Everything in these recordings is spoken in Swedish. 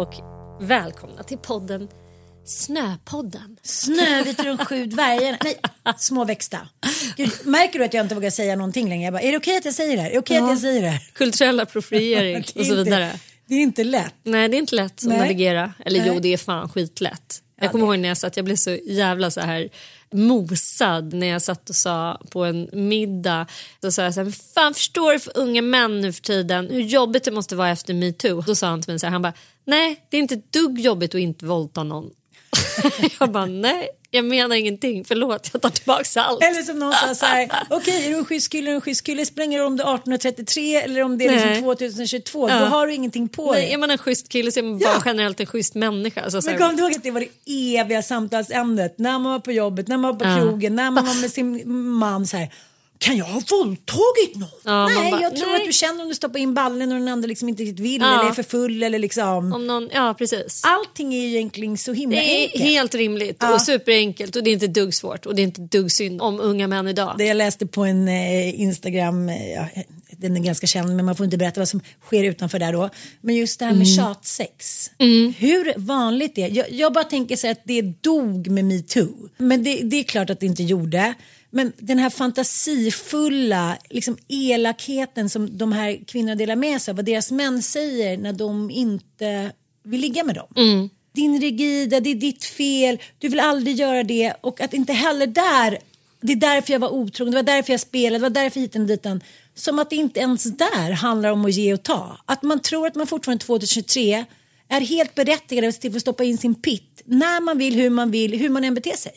Och välkomna till podden Snöpodden. Snövit de sju dvärgarna. Nej, små växta. Gud, märker du att jag inte vågar säga någonting längre? Jag bara, är det okej att jag säger det här? Är det okej att jag säger det här? Kulturell appropriering och så vidare. Det är inte lätt. Nej det är inte lätt att Nej. navigera. Eller jo Nej. det är fan skitlätt. Ja, Jag kommer det- ihåg när jag satt, jag blev så jävla så här mosad när jag satt och sa på en middag. Då sa jag så här, "Men fan förstår du för unga män nu för tiden hur jobbigt det måste vara efter metoo? Då sa han till mig så här, han bara, nej det är inte ett dugg jobbigt att inte våldta någon. jag bara, nej jag menar ingenting, förlåt jag tar tillbaka allt. Eller som någon sa så här, okej är du en schysst kille, är du en schysst kille, spelar ingen roll om det är 1833 eller om det är Nej. liksom 2022, Ja. då har du ingenting på Nej, dig. är man en schysst kille så är man bara generellt en schysst människa. Alltså, så Men kom du ihåg att det var det eviga samtalsämnet när man var på jobbet, när man var på Ja. krogen, när man var med sin man så här. Kan jag ha våldtagit någon? Ja, nej, bara, jag tror nej. att du känner om du stoppar in ballen och den andra liksom inte riktigt vill Ja. eller är för full eller liksom. Om någon, ja precis. Allting är ju egentligen så himla Det är enkelt. helt rimligt Ja. och superenkelt och det är inte dugg svårt och det är inte dugg synd om unga män idag. Det jag läste på en eh, Instagram, eh, ja, den är ganska känd men man får inte berätta vad som sker utanför där då. Men just det här med Mm. tjatsex. Hur vanligt det är. Jag, jag bara tänker så att det dog med metoo. Men det, det är klart att det inte gjorde. Men den här fantasifulla liksom elakheten som de här kvinnorna delar med sig av, vad deras män säger när de inte vill ligga med dem. Din rigida, det är ditt fel, du vill aldrig göra det och att inte heller där, det är därför jag var otrogen, det var därför jag spelade, det var därför hit och ditan. Som att det inte ens där handlar om att ge och ta. Att man tror att man fortfarande 2023 är helt berättigad till att stoppa in sin pitt när man vill, hur man vill, hur man än beter sig.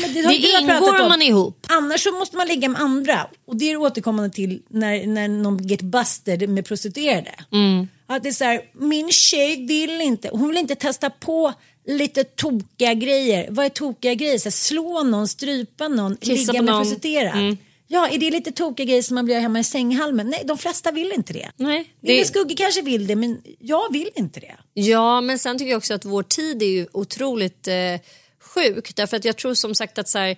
Men Det pratat ingår om man ihop. Annars så måste man ligga med andra. Och det är återkommande till när, när någon get busted med prostituerade. Mm. Att det är så här, min tjej vill inte, hon vill inte testa på lite tokiga grejer. Vad är tokiga grejer? Så här, slå någon, strypa någon, Kissa ligga med någon. prostituerad. Mm. Ja, är det lite tokiga grejer som man blir hemma i sänghalmen? Nej, de flesta vill inte det. Nej, Lille det, Skugge kanske vill det, men jag vill inte det. ja, men sen tycker jag också att vår tid är ju otroligt eh, sjuk. Därför att jag tror som sagt att så här,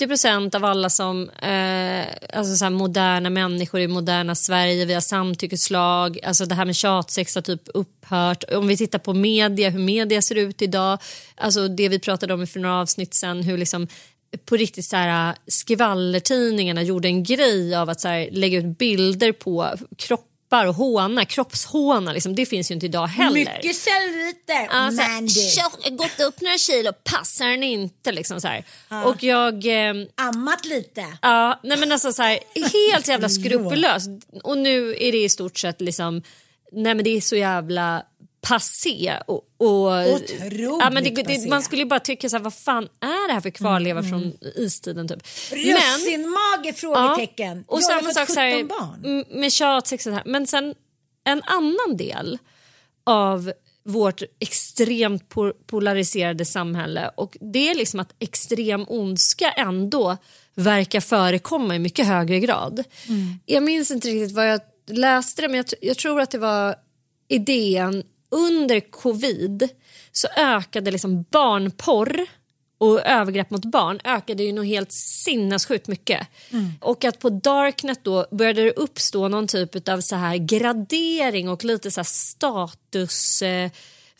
80% av alla som, eh, alltså så här, moderna människor i moderna Sverige, vi har samtyckeslag, alltså det här med tjatsex har typ upphört. Om vi tittar på media, hur media ser ut idag, alltså det vi pratade om för några avsnitt sen, hur liksom på riktigt så här, skvallertidningarna gjorde en grej av att så här, lägga ut bilder på kroppar och håna, kroppshåna, liksom, det finns ju inte idag heller. Mycket celluliter, Ja, så här, Mandy. "Tjock, gått upp några kilo, passar den inte? Liksom så här. Och jag... ehm, Ammat lite. Ja, nej men alltså så här, helt jävla skrupellöst. Och nu är det i stort sett liksom, nej men det är så jävla passé. Och, och, ja, men det, det, passé. Man skulle ju bara tycka så här, vad fan är det här för kvarleva från istiden typ. Russinmage? Frågetecken. och jag har samma fått sak så här, 17 barn. med tjatsex och så här. Men sen en annan del av vårt extremt po- polariserade samhälle och det är liksom att extrem ondska ändå verkar förekomma i mycket högre grad. Jag minns inte riktigt vad jag läste det men jag, jag tror att det var idén under covid så ökade liksom barnporr och övergrepp mot barn ökade ju nog helt sinnessjukt mycket. Och att på Darknet då började det uppstå någon typ av så här gradering och lite så här status eh,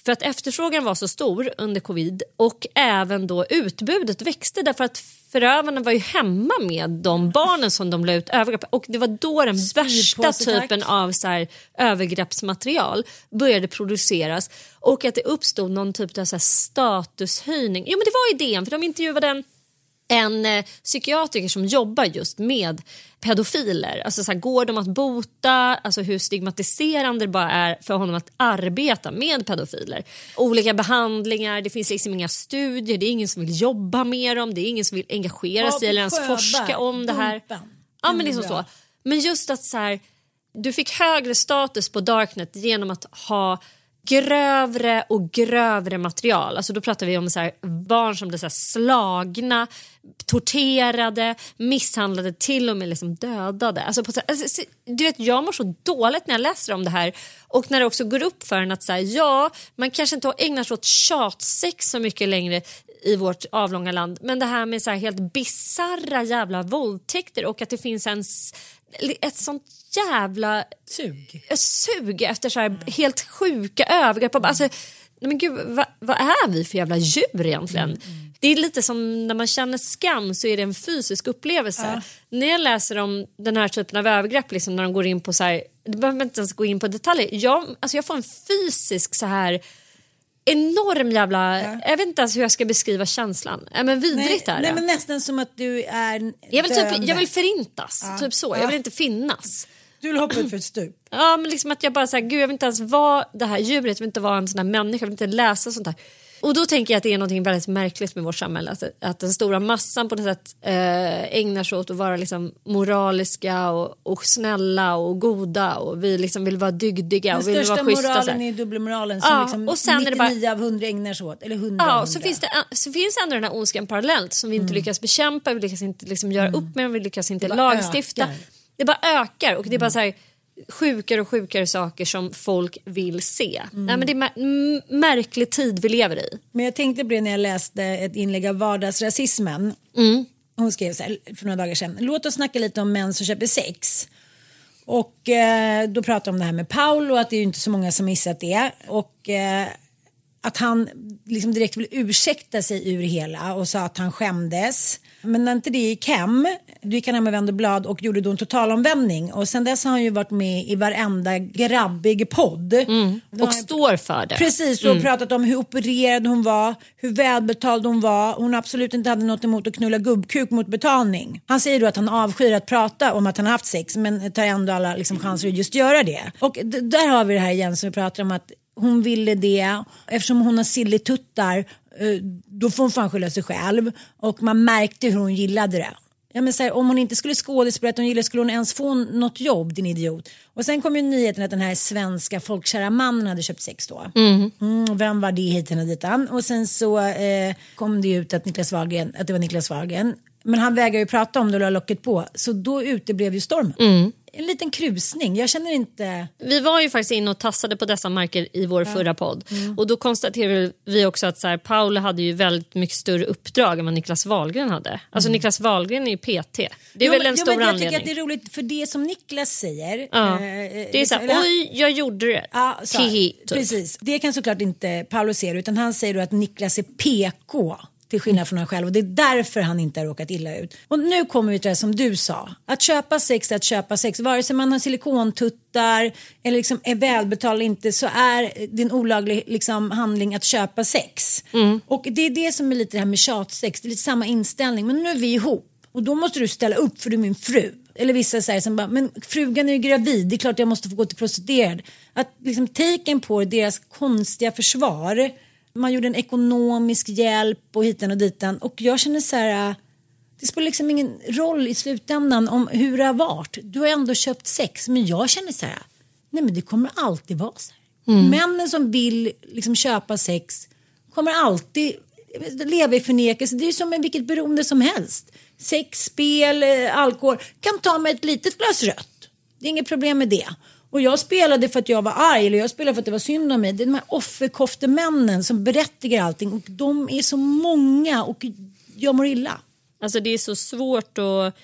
för att efterfrågan var så stor under covid och även då utbudet växte därför att förövarna var ju hemma med de barnen som de la ut övergrepp och det var då den värsta typen av så här, övergreppsmaterial började produceras. Och att det uppstod någon typ av så här, statushöjning. Jo men det var idén för de intervjuade en en eh, psykiatriker som jobbar just med pedofiler. Alltså så här, går de att bota? Alltså hur stigmatiserande det bara är för honom att arbeta med pedofiler. Olika behandlingar, det finns liksom inga studier, det är ingen som vill jobba med dem, det är ingen som vill engagera sig eller ens forska om det här. Ja men liksom så. Men just att så här, du fick högre status på Darknet genom att ha grövre och grövre material. Alltså då pratar vi om så här, barn som blir så här slagna, torterade, misshandlade, till och med liksom dödade. Alltså på, så här- alltså, du vet, jag mår så dåligt när jag läser om det här och när det också går upp för en att så här, ja, man kanske inte ägnar sig åt tjatsex så mycket längre i vårt avlånga land. Men det här med så här helt bizarra jävla våldtäkter och att det finns en, ett sånt jävla Sug. sug efter så här helt sjuka övergrepp. Alltså, nej men gud, vad, vad är vi för jävla djur egentligen? Det är lite som när man känner skam så är det en fysisk upplevelse. När jag läser om den här typen av övergrepp, liksom, när de går in på så här, det behöver inte ens gå in på detaljer. Jag, alltså jag får en fysisk så här enorm jävla, jag vet inte ens hur jag ska beskriva känslan. Ja, men vidrigt Nej, är nej det. men nästan som att du är jag, vill döende. typ, jag vill förintas, typ så. Jag Ja. vill inte finnas. Du vill hoppa ut för ett stup. Ja men liksom att jag bara säger gud jag vill inte ens vara det här djuret, jag vill inte vara en sån här människa, jag vill inte läsa sånt här. Och då tänker jag att det är något väldigt märkligt med vårt samhälle. Att, att den stora massan på något sätt eh, ägnar sig åt att vara liksom moraliska och, och snälla och goda och vi liksom vill vara dygdiga Den och vi vill största vara schyssta. så moralen här. är dubbelmoralen som Ja, liksom och sen är 99 det bara- av 100 ägnar sig åt. Eller 100 av Ja, 100. så finns, det, så finns ändå den här ondskan parallellt som vi Mm. inte lyckas bekämpa, vi lyckas inte liksom göra upp med, vi lyckas inte bara lagstifta. ökar. Mm. Det bara ökar och det är bara så här sjukare och sjukare saker som folk vill se. Mm. Nej, men det är mär- m- märklig tid vi lever i. Men jag tänkte på det när jag läste ett inlägg av vardagsrasismen. Mm. Hon skrev så här för några dagar sedan. Låt oss snacka lite om män som köper sex. Och eh, då pratade om det här med Paul och att det är inte så många som missat det. Och eh, att han liksom direkt vill ursäkta sig ur hela och sa att han skämdes. Men när inte det gick hem, då gick han hem och vände blad och gjorde då en totalomvändning. Och sen dess har han ju varit med i varenda grabbig podd. Mm. Och han- står för det. Precis, och pratat om hur opererad hon var, hur välbetald hon var. Hon absolut inte hade något emot att knulla gubbkuk mot betalning. Han säger då att han avskyr att prata om att han har haft sex men tar ändå alla liksom, chanser att just göra det. Och där har vi det här igen som vi pratar om att hon ville det eftersom hon har sillituttar eh, då får hon fan skylla sig själv och man märkte hur hon gillade det. Ja, men så här, om hon inte skulle skådespela hon gillade skulle hon ens få något jobb din idiot. Och sen kom ju nyheten att den här svenska folkkära mannen hade köpt sex då. Mm, vem var det hit och ditan? Och sen så eh, kom det ut att, Niklas Wahlgren, att det var Niklas Wahlgren. Men han vägrar ju prata om det och la locket på. Så då uteblev ju stormen. En liten krusning. Jag känner inte... Vi var ju faktiskt inne och tassade på dessa marker i vår förra podd. Mm. Och då konstaterade vi också att så här, Paula hade ju väldigt mycket större uppdrag än vad Niklas Wahlgren hade. Alltså Niklas Wahlgren är ju PT. Det är Mm. Jo, väl en jo, stor men jag anledning. tycker att det är roligt för det som Niklas säger. ja. eh, det är så här, oj jag gjorde det. Ja, Hihi, typ. Precis, det kan såklart inte Paolo se utan han säger då att Niklas är PK till skillnad från han själv och det är därför han inte har råkat illa ut. Och nu kommer vi till det som du sa. Att köpa sex är att köpa sex. Vare sig man har silikontuttar eller liksom är välbetald eller inte så är det en olaglig liksom, handling att köpa sex. Och det är det som är lite det här med tjatsex. Det är lite samma inställning men nu är vi ihop och då måste du ställa upp för du är min fru. eller vissa säger som bara, men frugan är ju gravid, det är klart jag måste få gå till prostituerad. Att liksom taken på deras konstiga försvar, man gjorde en ekonomisk hjälp och hitan och ditan och jag känner så här, det spelar liksom ingen roll i slutändan om hur det har varit. Du har ändå köpt sex, men jag känner så här, nej men det kommer alltid vara så här. Mm. Männen som vill liksom köpa sex kommer alltid leva i förnekelse. Det är som med vilket beroende som helst. Sex, spel, eh, alkohol. Kan ta med ett litet glas rött. Det är inget problem med det. Och jag spelade för att jag var arg eller jag spelade för att det var synd om mig. Det är de här offerkoftemännen som berättigar allting och de är så många och jag mår illa. Alltså det är så svårt att,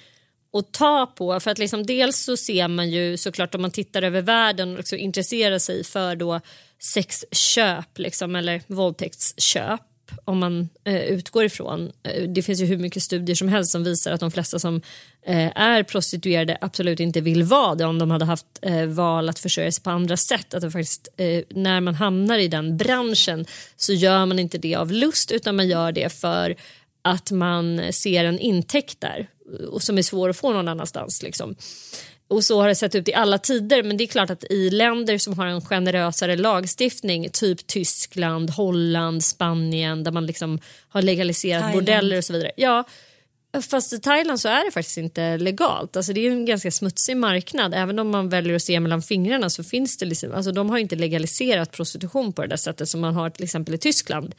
att ta på för att liksom dels så ser man ju såklart om man tittar över världen och liksom intresserar sig för då sexköp liksom, eller våldtäktsköp om man eh, utgår ifrån. Eh, det finns ju hur mycket studier som helst som visar att de flesta som eh, är prostituerade absolut inte vill vara det om de hade haft eh, val att försörja sig på andra sätt. Att det faktiskt, eh, när man hamnar i den branschen så gör man inte det av lust utan man gör det för att man ser en intäkt där och som är svår att få någon annanstans. Liksom. Och så har det sett ut i alla tider men det är klart att i länder som har en generösare lagstiftning typ Tyskland, Holland, Spanien där man liksom har legaliserat Thailand. bordeller och så vidare. Ja, fast i Thailand så är det faktiskt inte legalt. Alltså det är en ganska smutsig marknad. Även om man väljer att se mellan fingrarna så finns det liksom, alltså de har inte legaliserat prostitution på det där sättet som man har till exempel i Tyskland.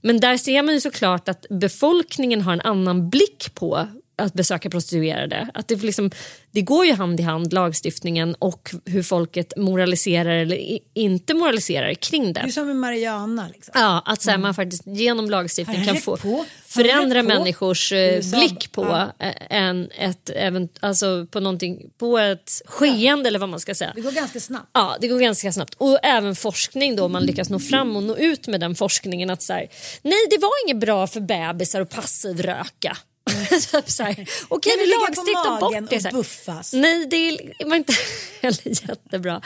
Men där ser man ju såklart att befolkningen har en annan blick på att besöka prostituerade. Att det, liksom, det går ju hand i hand, lagstiftningen och hur folket moraliserar eller inte moraliserar kring Det är det. som med Mariana. Liksom. Ja, att så här, man faktiskt genom lagstiftning kan få på? Förändra rätt på? människors eh, blick på, ja. en, ett, även, alltså på, någonting, på ett skeende eller vad man ska säga. Det går ganska snabbt. Ja, det går ganska snabbt. Och även forskning då, man lyckas nå fram och nå ut med den forskningen att så här, nej det var inget bra för bebisar att passivröka. Typ så här, Okej, vi lagstiftar bort det. Så buffas? Nej, det var inte heller jättebra.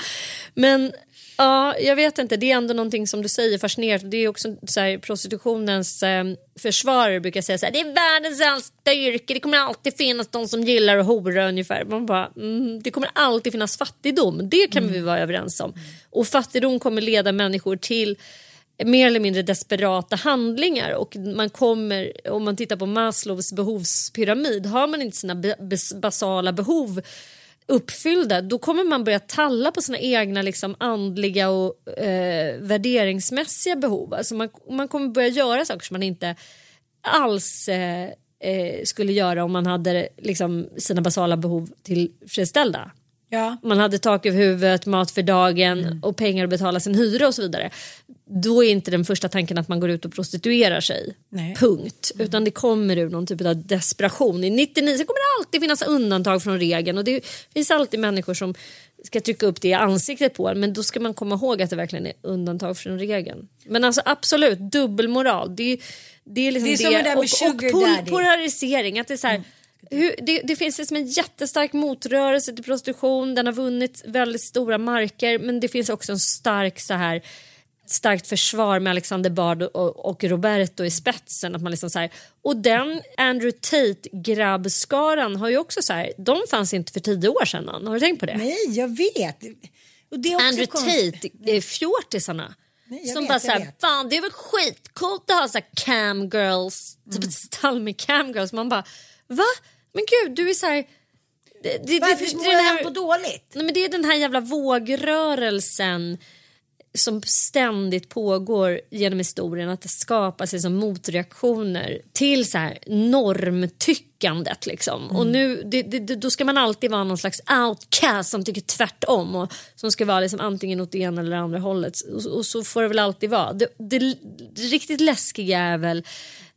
Men ja, jag vet inte, det är ändå någonting som du säger fascinerande. Det är också så här, prostitutionens eh, försvarare brukar säga så här, det är världens äldsta yrke, det kommer alltid finnas de som gillar att hora ungefär. Man bara, mm, det kommer alltid finnas fattigdom, det kan vi vara överens om. Och fattigdom kommer leda människor till mer eller mindre desperata handlingar och man kommer, om man tittar på Maslows behovspyramid, har man inte sina basala behov uppfyllda då kommer man börja talla på sina egna liksom, andliga och eh, värderingsmässiga behov. Alltså man, man kommer börja göra saker som man inte alls eh, eh, skulle göra om man hade liksom, sina basala behov tillfredsställda Ja. man hade tak över huvudet, mat för dagen Mm. och pengar att betala sin hyra och så vidare. Då är inte den första tanken att man går ut och prostituerar sig. Nej. Punkt. Utan det kommer ur någon typ av desperation. I 99 så kommer det alltid finnas undantag från regeln och det finns alltid människor som ska trycka upp det i ansiktet på en men då ska man komma ihåg att det verkligen är undantag från regeln. Men alltså absolut, dubbelmoral. Det är, det är, liksom Det är som det där med och, och sugar pol- daddy. polarisering. Att det, är så här, hur, det, det finns liksom en jättestark motrörelse till prostitution. Den har vunnit väldigt stora marker men det finns också en stark så här starkt försvar med Alexander Bard och, och Roberto i spetsen. Att man liksom så här, och den Andrew Tate-grabbskaran har ju också så här, de fanns inte för tio år sedan. Har du tänkt på det? Nej, jag vet. Och det är också Andrew konstigt. Tate, eh. Nej, jag som vet, bara jag såhär, fan det är väl skitcoolt att ha såhär cam girls, typ Mm. ett stall med cam girls. Man bara, va? Men gud du är såhär... Det, det, Varför det, mår det, han här- på dåligt? Nej, men det är den här jävla vågrörelsen som ständigt pågår genom historien att det skapar sig som motreaktioner till så här normtyckandet. Liksom. Och nu, det, det, då ska man alltid vara någon slags outcast som tycker tvärtom och som ska vara liksom antingen åt det ena eller andra hållet. Och, och så får det väl alltid vara. Det, det, riktigt läskiga är väl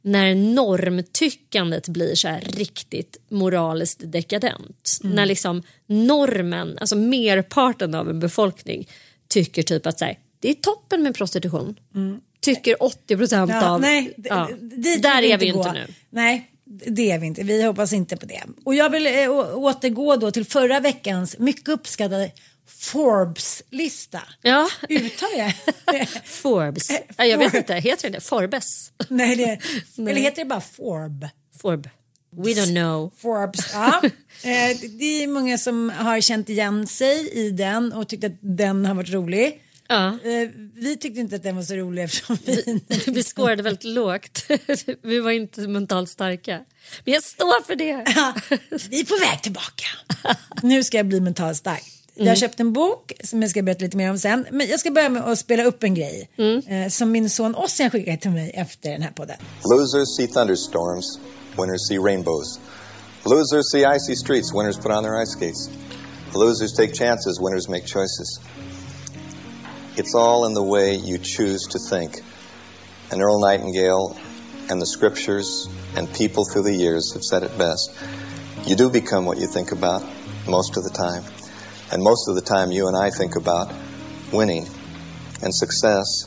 när normtyckandet blir så här riktigt moraliskt dekadent. När liksom normen, alltså merparten av en befolkning tycker typ att så här, det är toppen med prostitution. Tycker 80 procent Ja, av... nej, ja. Där är vi gå. inte nu. Nej, det är vi inte. Vi hoppas inte på det. Och jag vill eh, återgå då till förra veckans mycket uppskattade Forbes-lista. Ja, Uttalar jag? Forbes. Eh, jag vet inte, heter det? Forbes? Nej, det, eller heter det bara Forb? Forb. We don't know. Forbes. Ja. Eh, det är många som har känt igen sig i den och tyckt att den har varit rolig. Ja. Eh, Vi tyckte inte att den var så rolig eftersom vi... Vi skårade väldigt lågt. Vi var inte mentalt starka. Men jag står för det. Ja, vi är på väg tillbaka. Nu ska jag bli mentalt stark. Jag Mm. har köpt en bok som jag ska berätta lite mer om sen. Men jag ska börja med att spela upp en grej Mm. eh, som min son Ossian skickade till mig efter den här podden. Losers see thunderstorms, winners see rainbows. Losers see icy streets, winners put on their ice skates. Losers take chances, winners make choices. It's all in the way you choose to think. And Earl Nightingale and the scriptures and people through the years have said it best. You do become what you think about most of the time. And most of the time, you and I think about winning and success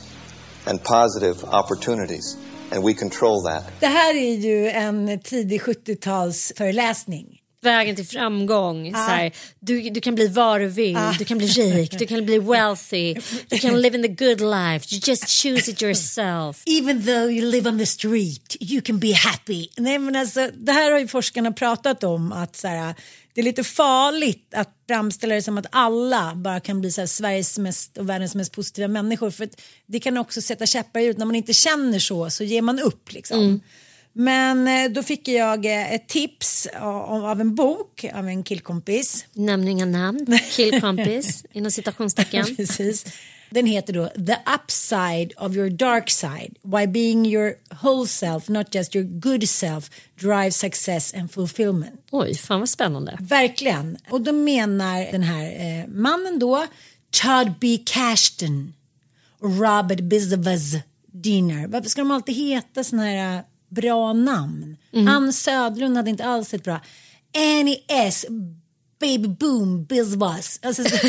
and positive opportunities. And we control that. Det här är ju en tidig 70-tals föreläsning. Vägen till framgång. Så här, du, du kan bli vad du vill. Du kan bli rik. Du kan bli wealthy. Du kan live in the good life. You just choose it yourself. Even though you live on the street, you can be happy. Nej, men alltså, det här har ju forskarna pratat om att så här, det är lite farligt att framställa det som att alla bara kan bli så Sveriges mest och världens mest positiva människor. För det kan också sätta käppar i hjulet. När man inte känner så så ger man upp. Liksom. Men eh, då fick jag eh, ett tips av, av en bok av en killkompis. Nämn inga namn. Killkompis inom citationstecken. Precis. Den heter då The Upside of Your Dark Side. Why being your whole self, not just your good self, drives success and fulfillment. Oj, fan vad spännande. Verkligen. Och då menar den här eh, mannen då Todd B. Cashton och Robert Bizavaz Diener. Varför ska de alltid heta såna här eh, bra namn? Ann Södlund hade inte alls ett bra. Annie S. Baby Boom Bizwas. Alltså, så-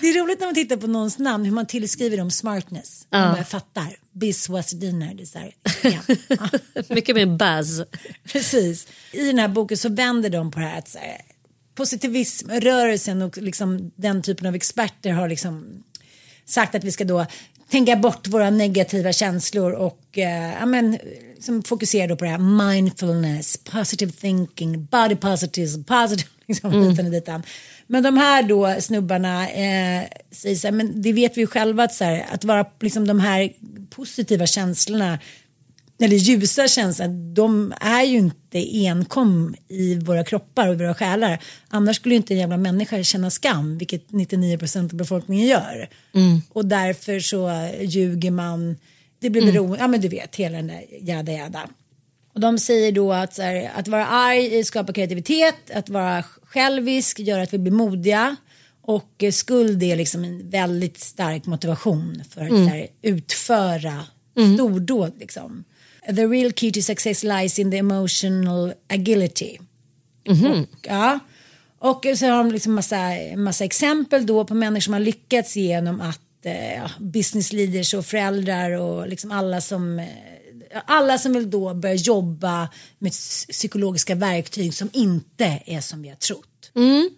Det är roligt när man tittar på någons namn hur man tillskriver dem smartness. Ja. Man fattar. Bizwas Diener. Det är så här, ja. Ja. Mycket mer buzz. Precis. I den här boken så vänder de på det här att så här, positivismrörelsen och liksom den typen av experter har liksom sagt att vi ska då tänka bort våra negativa känslor och eh, ja, men, liksom fokusera då på det här mindfulness, positive thinking, body positivism, positive, liksom, Mm. ditan och ditan. Men de här då snubbarna eh, säger så här, men det vet vi ju själva att, så här, att vara liksom de här positiva känslorna eller ljusa känslor, de är ju inte enkom i våra kroppar och våra själar. Annars skulle ju inte en jävla människa känna skam, vilket 99% av befolkningen gör. Och därför så ljuger man, det blir beroende, ja men du vet, hela den där jada jada. Och de säger då att, här, att vara arg skapar kreativitet, att vara självisk gör att vi blir modiga. Och skuld är liksom en väldigt stark motivation för att så här, utföra stordåd. Liksom. The real key to success lies in the emotional agility. Och, ja. och så har de liksom massa, massa exempel då på människor som har lyckats genom att eh, business leaders och föräldrar och liksom alla som eh, alla som vill då börja jobba med psykologiska verktyg som inte är som vi har trott.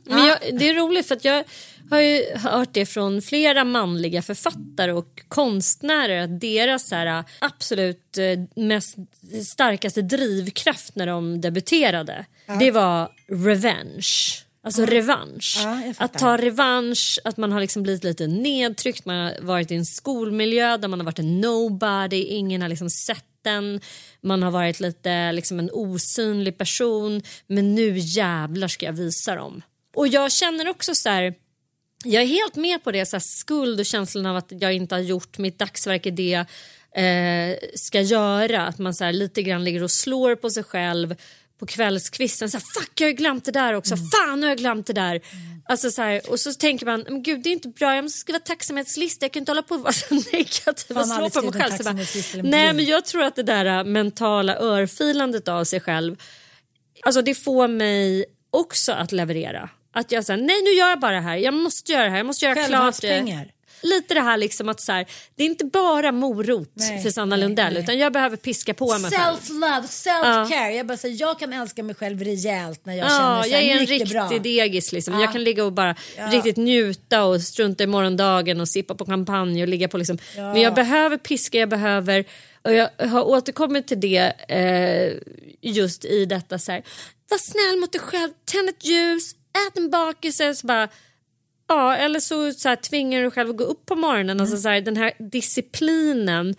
Men jag, det är roligt för att jag har ju hört det från flera manliga författare och konstnärer att deras här, absolut eh, mest starkaste drivkraft när de debuterade det var revenge. Alltså revansch. Ja, jag fattar. att ta revansch, att man har liksom blivit lite nedtryckt, man har varit i en skolmiljö där man har varit en nobody, ingen har liksom sett liten, Man har varit lite liksom en osynlig person men nu jävlar ska jag visa dem. Och jag känner också så här jag är helt med på det, så här, skuld och känslan av att jag inte har gjort mitt dagsverk i det eh, ska göra. Att man så här, lite grann ligger och slår på sig själv på kvällskvisten. Så här, Fuck, jag har glömt det där också. Fan, nu har jag glömt det där. Alltså, så här, och så tänker man, men gud det är inte bra, jag måste skriva tacksamhetslista. Jag kan inte hålla på och vara så negativ och slå på mig själv. Så bara, nej, men jag tror att det där äh, mentala örfilandet av sig själv Alltså det får mig också att leverera. Att jag säger nej nu gör jag bara det här, jag måste göra det här, jag måste göra klart det. Lite det här liksom att så här, det är inte bara morot Nej, för Sanna Lundell nej. utan jag behöver piska på mig. Self-love, self-care. Jag bara säger, jag kan älska mig själv rejält när jag känner Ja, så jag här, är en riktig bra. degis liksom. Ja. Jag kan ligga och bara riktigt njuta och strunta i morgondagen och sippa på champagne och ligga på liksom. Men jag behöver piska, jag behöver och jag har återkommit till det eh, just i detta så här. Var snäll mot dig själv, tänd ett ljus, ät en bakelse. Så bara, Ja, eller så, så här, tvingar du själv att gå upp på morgonen. Alltså, så här, den här disciplinen.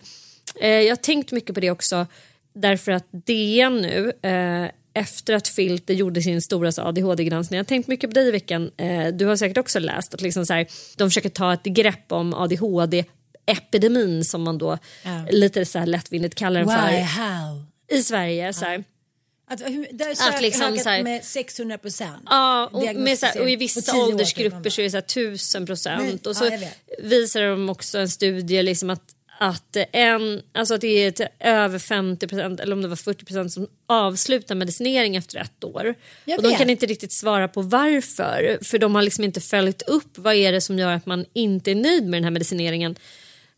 Eh, jag har tänkt mycket på det också därför att DN nu eh, efter att Filter gjorde sin stora ADHD-granskning. Jag har tänkt mycket på dig i veckan. Eh, du har säkert också läst att liksom så här, de försöker ta ett grepp om ADHD epidemin som man då Ja. lite så här lättvindigt kallar den Why, för how? i Sverige. Så här. Att, där Att liksom så här- med 600 procent. Ja, och, med så här, och i vissa åldersgrupper så är det så här, tusen procent. Men- Och så ja, visar de också en studie liksom att, att, en, alltså att det är ett, över 50 procent eller om det var 40 procent som avslutar medicinering efter ett år. Och de kan inte riktigt svara på varför. För de har liksom inte följt upp vad är det som gör att man inte är nöjd med den här medicineringen.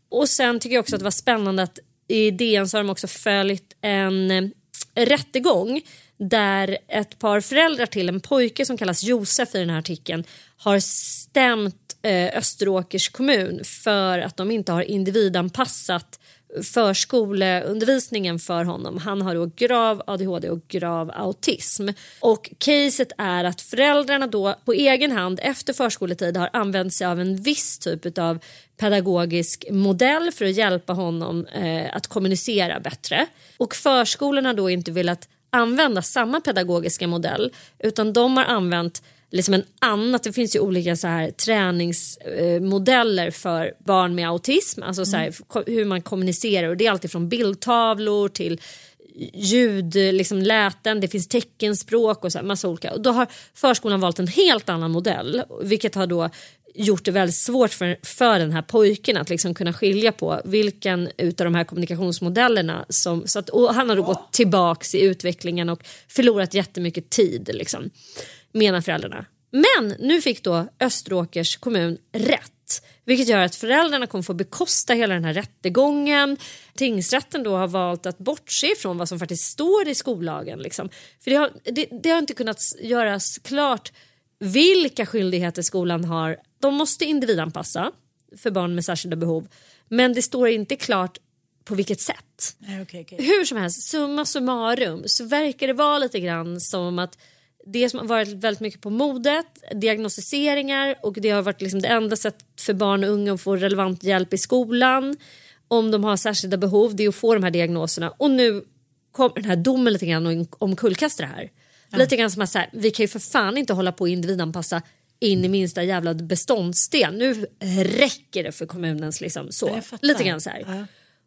Och sen tycker jag också att det var spännande att i DN så har de också följt en rättegång där ett par föräldrar till en pojke som kallas Josef i den här artikeln har stämt eh, Österåkers kommun för att de inte har individanpassat förskoleundervisningen för honom. Han har då grav ADHD och grav autism. Och caset är att föräldrarna då på egen hand efter förskoletid har använt sig av en viss typ av pedagogisk modell för att hjälpa honom eh, att kommunicera bättre. Och förskolorna då inte velat använda samma pedagogiska modell utan de har använt liksom en annat, det finns ju olika så här träningsmodeller för barn med autism, alltså så här, ko- hur man kommunicerar. Och det är alltid från bildtavlor till ljud, liksom läten, det finns teckenspråk och så här, massa olika. Och då har förskolan valt en helt annan modell vilket har då gjort det väldigt svårt för, för den här pojken att liksom kunna skilja på vilken utav de här kommunikationsmodellerna som... Så att, han har då gått tillbaks i utvecklingen och förlorat jättemycket tid liksom, menar föräldrarna. Men nu fick då Österåkers kommun rätt vilket gör att föräldrarna kommer få bekosta hela den här rättegången. Tingsrätten då har valt att bortse från vad som faktiskt står i skollagen. Liksom. För det har, det, det har inte kunnat göras klart vilka skyldigheter skolan har. De måste individanpassa för barn med särskilda behov. Men det står inte klart på vilket sätt. Okej, okej. Hur som helst, summa summarum så verkar det vara lite grann som att det som har varit väldigt mycket på modet, diagnostiseringar och det har varit liksom det enda sättet för barn och unga att få relevant hjälp i skolan om de har särskilda behov, det är att få de här diagnoserna och nu kommer den här domen lite grann och omkullkasta det här. Lite grann som att så här, vi kan ju för fan inte hålla på och individanpassa in i minsta jävla beståndsdel. Nu räcker det för kommunens liksom så. Lite grann så här. Ja.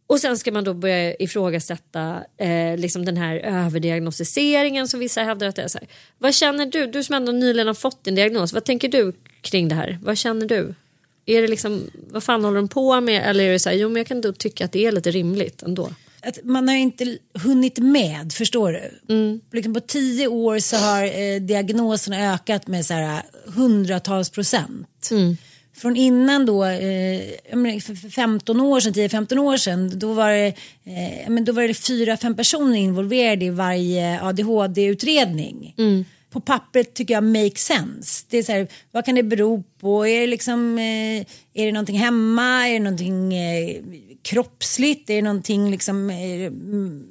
Och sen ska man då börja ifrågasätta eh, liksom den här överdiagnostiseringen som vissa hävdar att det är. Så här. Vad känner du? Du som ändå nyligen har fått din diagnos. Vad tänker du kring det här? Vad känner du? Är det liksom, vad fan håller de på med? Eller är det så här, jo men jag kan då tycka att det är lite rimligt ändå. Att man har inte hunnit med, förstår du? Mm. Liksom på tio år så har eh, diagnoserna ökat med så här, hundratals procent. Mm. Från innan då, eh, för för 15 år sedan, 10-15 år sedan, då var, det, eh, men då var det fyra, fem personer involverade i varje ADHD-utredning. Mm. På pappret tycker jag make sense. Det är så här, vad kan det bero på? Är det, liksom, eh, är det någonting hemma? Är det någonting kroppsligt? Är det någonting liksom, eh,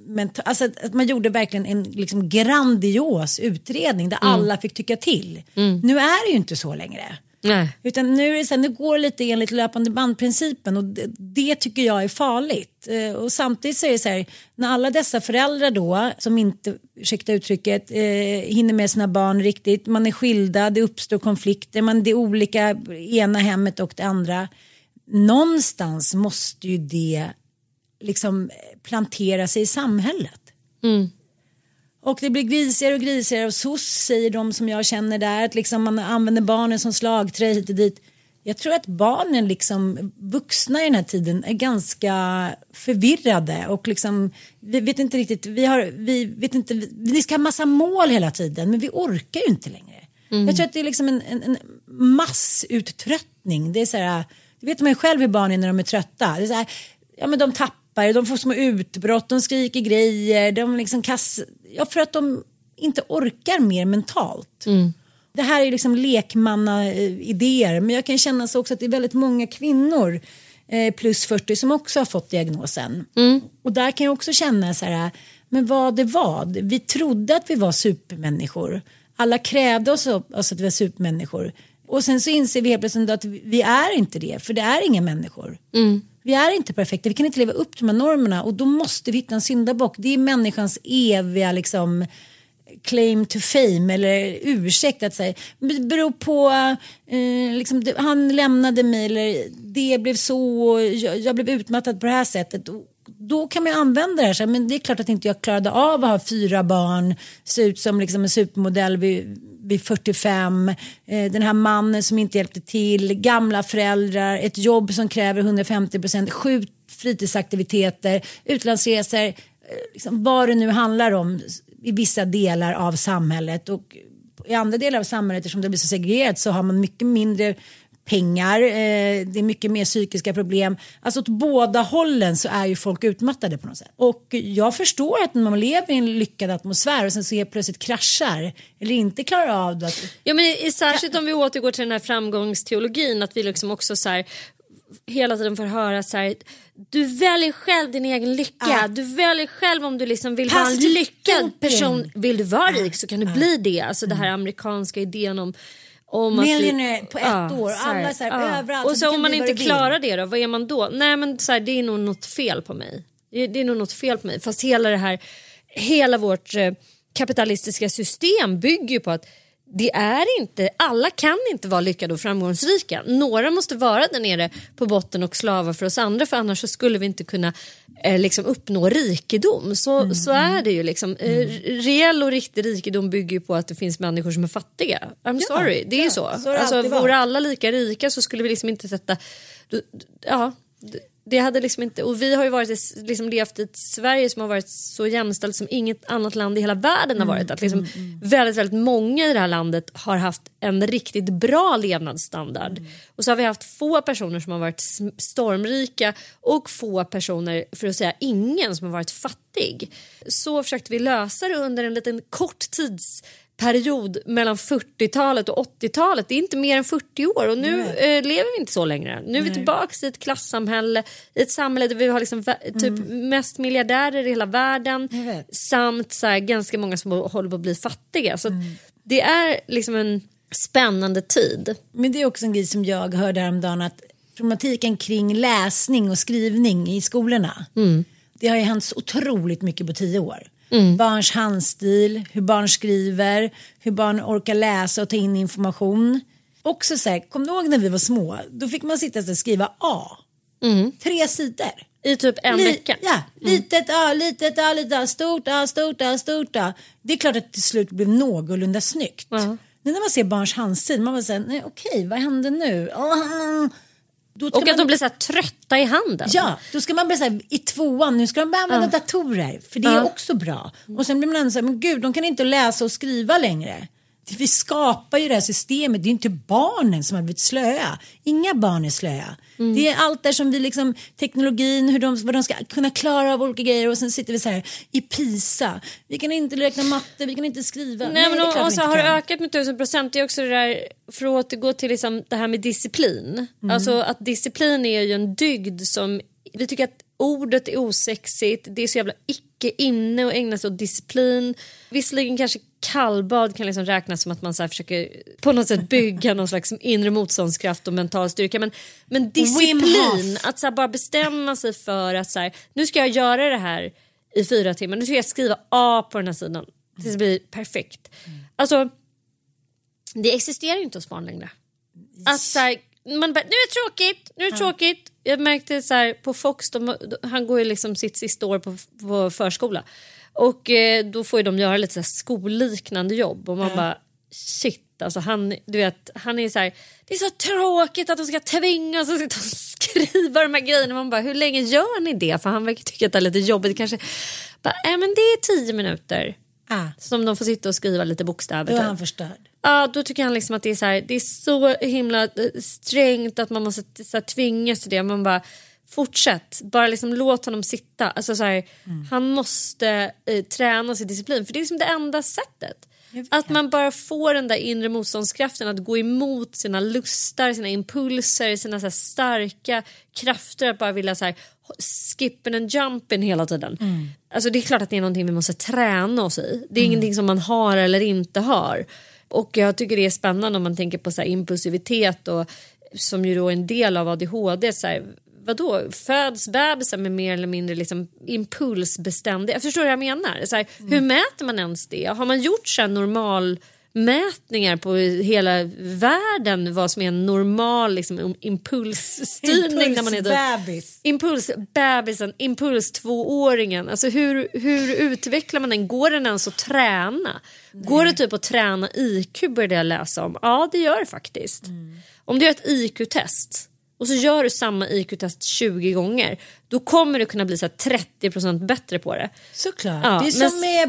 ment- alltså att, man gjorde verkligen en liksom, grandios utredning där alla fick tycka till. Nu är det ju inte så längre. Nej. Utan nu är det så här, nu går lite enligt löpande bandprincipen och det, det tycker jag är farligt. Eh, och samtidigt så är det så här, när alla dessa föräldrar då, som inte, ursäkta uttrycket, eh, hinner med sina barn riktigt, man är skilda, det uppstår konflikter, man, det är olika, ena hemmet och det andra. Någonstans måste ju det liksom plantera sig i samhället. Och det blir grisigare och grisigare och SOS säger de som jag känner där att liksom man använder barnen som slagträ hit och dit. Jag tror att barnen, liksom vuxna i den här tiden, är ganska förvirrade och liksom, vi vet inte riktigt, vi, har, vi vet inte, vi ska ha massa mål hela tiden men vi orkar ju inte längre. Jag tror att det är liksom en, en, en massuttröttning. Det är så här, Det vet man ju själv hur barn är när de är trötta. Det är så här, ja, men de tappar de får små utbrott, de skriker grejer, de liksom kast... ja, för att de inte orkar mer mentalt. Det här är liksom lekmanna-idéer men jag kan känna så också att det är väldigt många kvinnor eh, plus 40 som också har fått diagnosen. Och där kan jag också känna så här, men vad det vad? Vi trodde att vi var supermänniskor. Alla krävde oss, oss att vi var supermänniskor. Och sen så inser vi helt plötsligt att vi är inte det, för det är inga människor. Vi är inte perfekta, vi kan inte leva upp till de här normerna och då måste vi hitta en syndabock. Det är människans eviga liksom claim to fame eller ursäkt att säga. Det beror på, eh, liksom, det, han lämnade mig eller det blev så, jag, jag blev utmattad på det här sättet. Och Då kan man ju använda det här, så här, men det är klart att inte jag klarade av att ha fyra barn, se ut som liksom en supermodell vid, vid 45, eh, den här mannen som inte hjälpte till, gamla föräldrar, ett jobb som kräver 150 procent, sju fritidsaktiviteter, utlandsresor, eh, liksom, vad det nu handlar om i vissa delar av samhället. Och i andra delar av samhället eftersom det blir så segregerat så har man mycket mindre pengar, eh, det är mycket mer psykiska problem. Alltså åt båda hållen så är ju folk utmattade på något sätt. Och jag förstår att när man lever i en lyckad atmosfär och sen så helt plötsligt kraschar eller inte klarar av det. Att, Ja, men i- särskilt om vi återgår till den här framgångsteologin att vi liksom också så här, hela tiden får höra så här, du väljer själv din egen lycka. Ah. Du väljer själv om du liksom vill vara en lyckad person. Vill du vara rik så kan du bli det. Alltså det här amerikanska idén om om Millionaire på ett år, alla så här, överallt, Och så så om man inte klarar det då, vad är man då? Nej men så här, det är nog något fel på mig. Det, det är nog något fel på mig. Fast hela det här, hela vårt eh, kapitalistiska system bygger ju på att det är inte, alla kan inte vara lyckade och framgångsrika. Några måste vara där nere på botten och slava för oss andra för annars så skulle vi inte kunna eh, liksom uppnå rikedom. Så, så är det ju liksom. Eh, reell och riktig rikedom bygger ju på att det finns människor som är fattiga. I'm sorry, det är ju så. så alltså, vore alla lika rika så skulle vi liksom inte sätta... Ja, det- hade liksom inte... Och vi har ju varit, i- liksom levt i ett Sverige som har varit så jämställt som inget annat land i hela världen har varit. Att liksom väldigt, väldigt många i det här landet har haft en riktigt bra levnadsstandard. Och så har vi haft få personer som har varit stormrika och få personer, för att säga ingen, som har varit fattig. Så försökte vi lösa det under en liten kort tids period mellan 40-talet och 80-talet. Det är inte mer än 40 år och nu eh, lever vi inte så längre. Nu är vi tillbaka i ett klassamhälle, i ett samhälle där vi har liksom, typ mest miljardärer i hela världen samt så här, ganska många som håller på att bli fattiga. Så att det är liksom en spännande tid. Men det är också en grej som jag hörde häromdagen att problematiken kring läsning och skrivning i skolorna. Det har ju hänt så otroligt mycket på tio år. Barns handstil, hur barn skriver, hur barn orkar läsa och ta in information. Också så här, kom du ihåg när vi var små? Då fick man sitta och skriva A. Tre sidor. I typ en Li- vecka. Ja, litet A, litet A, litet A, stort A, stort A, stort A. Det är klart att det till slut blev någorlunda snyggt. Ja. Nu när man ser barns handstil, man bara säger, nej okej, vad hände nu? Då Och att man, de blir så här trötta i handen. Ja, då ska man bli så här, i tvåan, nu ska de börja använda datorer, för det är Ja. också bra. Och sen blir man ändå så här, men gud, de kan inte läsa och skriva längre. Vi skapar ju det här systemet, det är inte barnen som har blivit slöa. Inga barn är slöa. Mm. Det är allt där som vi liksom, teknologin, hur de, vad de ska kunna klara av olika grejer och sen sitter vi så här i PISA. Vi kan inte räkna matte, vi kan inte skriva. Nej, men det är och, och så har det ökat med tusen procent. Det är också det där, för att återgå till liksom det här med disciplin. Mm. Alltså att disciplin är ju en dygd som, vi tycker att ordet är osexigt, det är så jävla icke inne att ägna sig åt disciplin. Visserligen kanske kallbad kan liksom räknas som att man så försöker på något sätt bygga någon slags inre motståndskraft och mental styrka. Men, men disciplin, att så bara bestämma sig för att så här, nu ska jag göra det här i fyra timmar, nu ska jag skriva A på den här sidan tills det blir perfekt. Alltså, det existerar ju inte hos barn längre. Att så här, man bara, nu är det tråkigt, nu är det tråkigt. Jag märkte så här, på Fox, de, han går ju liksom sitt sista år på, på förskola. Och eh, då får ju de göra lite så skolliknande jobb och man bara shit alltså han, du vet, han är så här, det är så tråkigt att de ska tvinga oss att sitta och skriva de här grejerna. Man bara, hur länge gör ni det? För han verkar tycka att det är lite jobbigt. Kanske, bara, äh, men det är tio minuter Ah, som de får sitta och skriva lite bokstäver. då är typ. han förstörd. Ja, då tycker han liksom att det är så, här, det är så himla eh, strängt att man måste så här, tvingas till det. Man bara fortsätt, bara liksom låt honom sitta. Alltså, så här, Han måste eh, träna sin disciplin för det är liksom det enda sättet. Att man bara får den där inre motståndskraften att gå emot sina lustar, sina impulser, sina så starka krafter att bara vilja så här, skippen and jumpen hela tiden. Alltså det är klart att det är någonting vi måste träna oss i. Det är ingenting som man har eller inte har. Och jag tycker det är spännande om man tänker på så impulsivitet och som ju då är en del av ADHD. Så här, vadå, föds bebisar med mer eller mindre liksom? Jag förstår vad jag menar. Så här, Hur mäter man ens det? Har man gjort så här normal mätningar på hela världen vad som är en normal liksom, impulsstyrning när man är. Impulsbebisen, impuls tvååringen. Alltså hur, hur utvecklar man den? Går den ens att träna? Går det typ att träna IQ började jag läsa om. Ja det gör det faktiskt. Om du gör ett IQ-test och så gör du samma IQ-test 20 gånger då kommer du kunna bli så här 30% bättre på det. Såklart. Ja, det är men- som med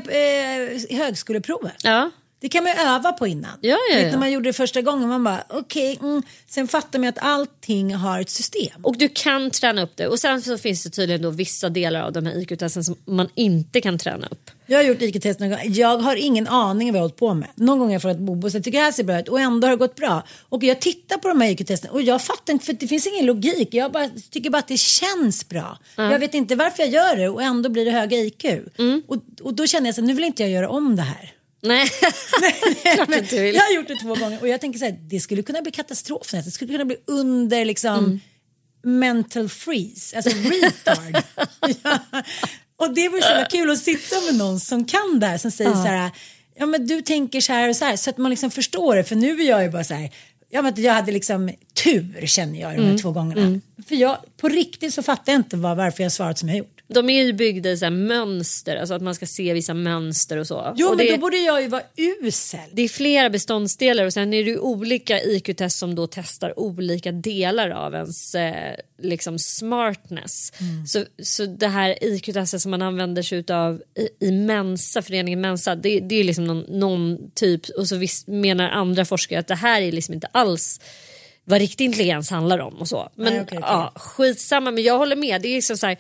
eh, högskoleprovet. Ja. Det kan man ju öva på innan. Ja, ja, Vet, ja. När man gjorde det första gången man bara okej, mm. sen fattar man att allting har ett system. Och du kan träna upp det. Och sen så finns det tydligen då vissa delar av de här IQ-testen som man inte kan träna upp. Jag har gjort IQ-test någon gång. Jag har ingen aning vad jag har hållit på med. Någon gång har jag frågat Bobo så jag tycker det här ser bra ut och ändå har det gått bra. Och jag tittar på de här IQ-testen och jag fattar inte för det finns ingen logik. Jag bara, tycker bara att det känns bra. Jag vet inte varför jag gör det och ändå blir det höga IQ. Mm. Och, och då känner jag så här, nu vill inte jag göra om det här. Nej, klart du Men inte vill. Jag har gjort det två gånger och jag tänker så här, det skulle kunna bli katastrof. Det skulle kunna bli under liksom Mm. mental freeze, alltså retard. ja. Och det var så jävla kul att sitta med någon som kan det här som säger så här, ja men du tänker så här och så här så att man liksom förstår det för nu är jag ju bara så här, ja men jag hade liksom tur känner jag de Mm. här två gångerna. För jag, på riktigt så fattar jag inte vad, varför jag svarat som jag gjort. De är ju byggda i så mönster, alltså att man ska se vissa mönster och så. Jo och men det, då borde jag ju vara usel. det är flera beståndsdelar och sen är det ju olika IQ-test som då testar olika delar av ens eh, liksom smartness. Så, så det här IQ-testet som man använder sig av i, i Mensa, föreningen Mensa, det, det är liksom någon, någon typ och så visst menar andra forskare att det här är liksom inte alls vad riktig intelligens handlar om och så. Men Nej, okej, okej. ja, skitsamma men jag håller med. Det är liksom så här,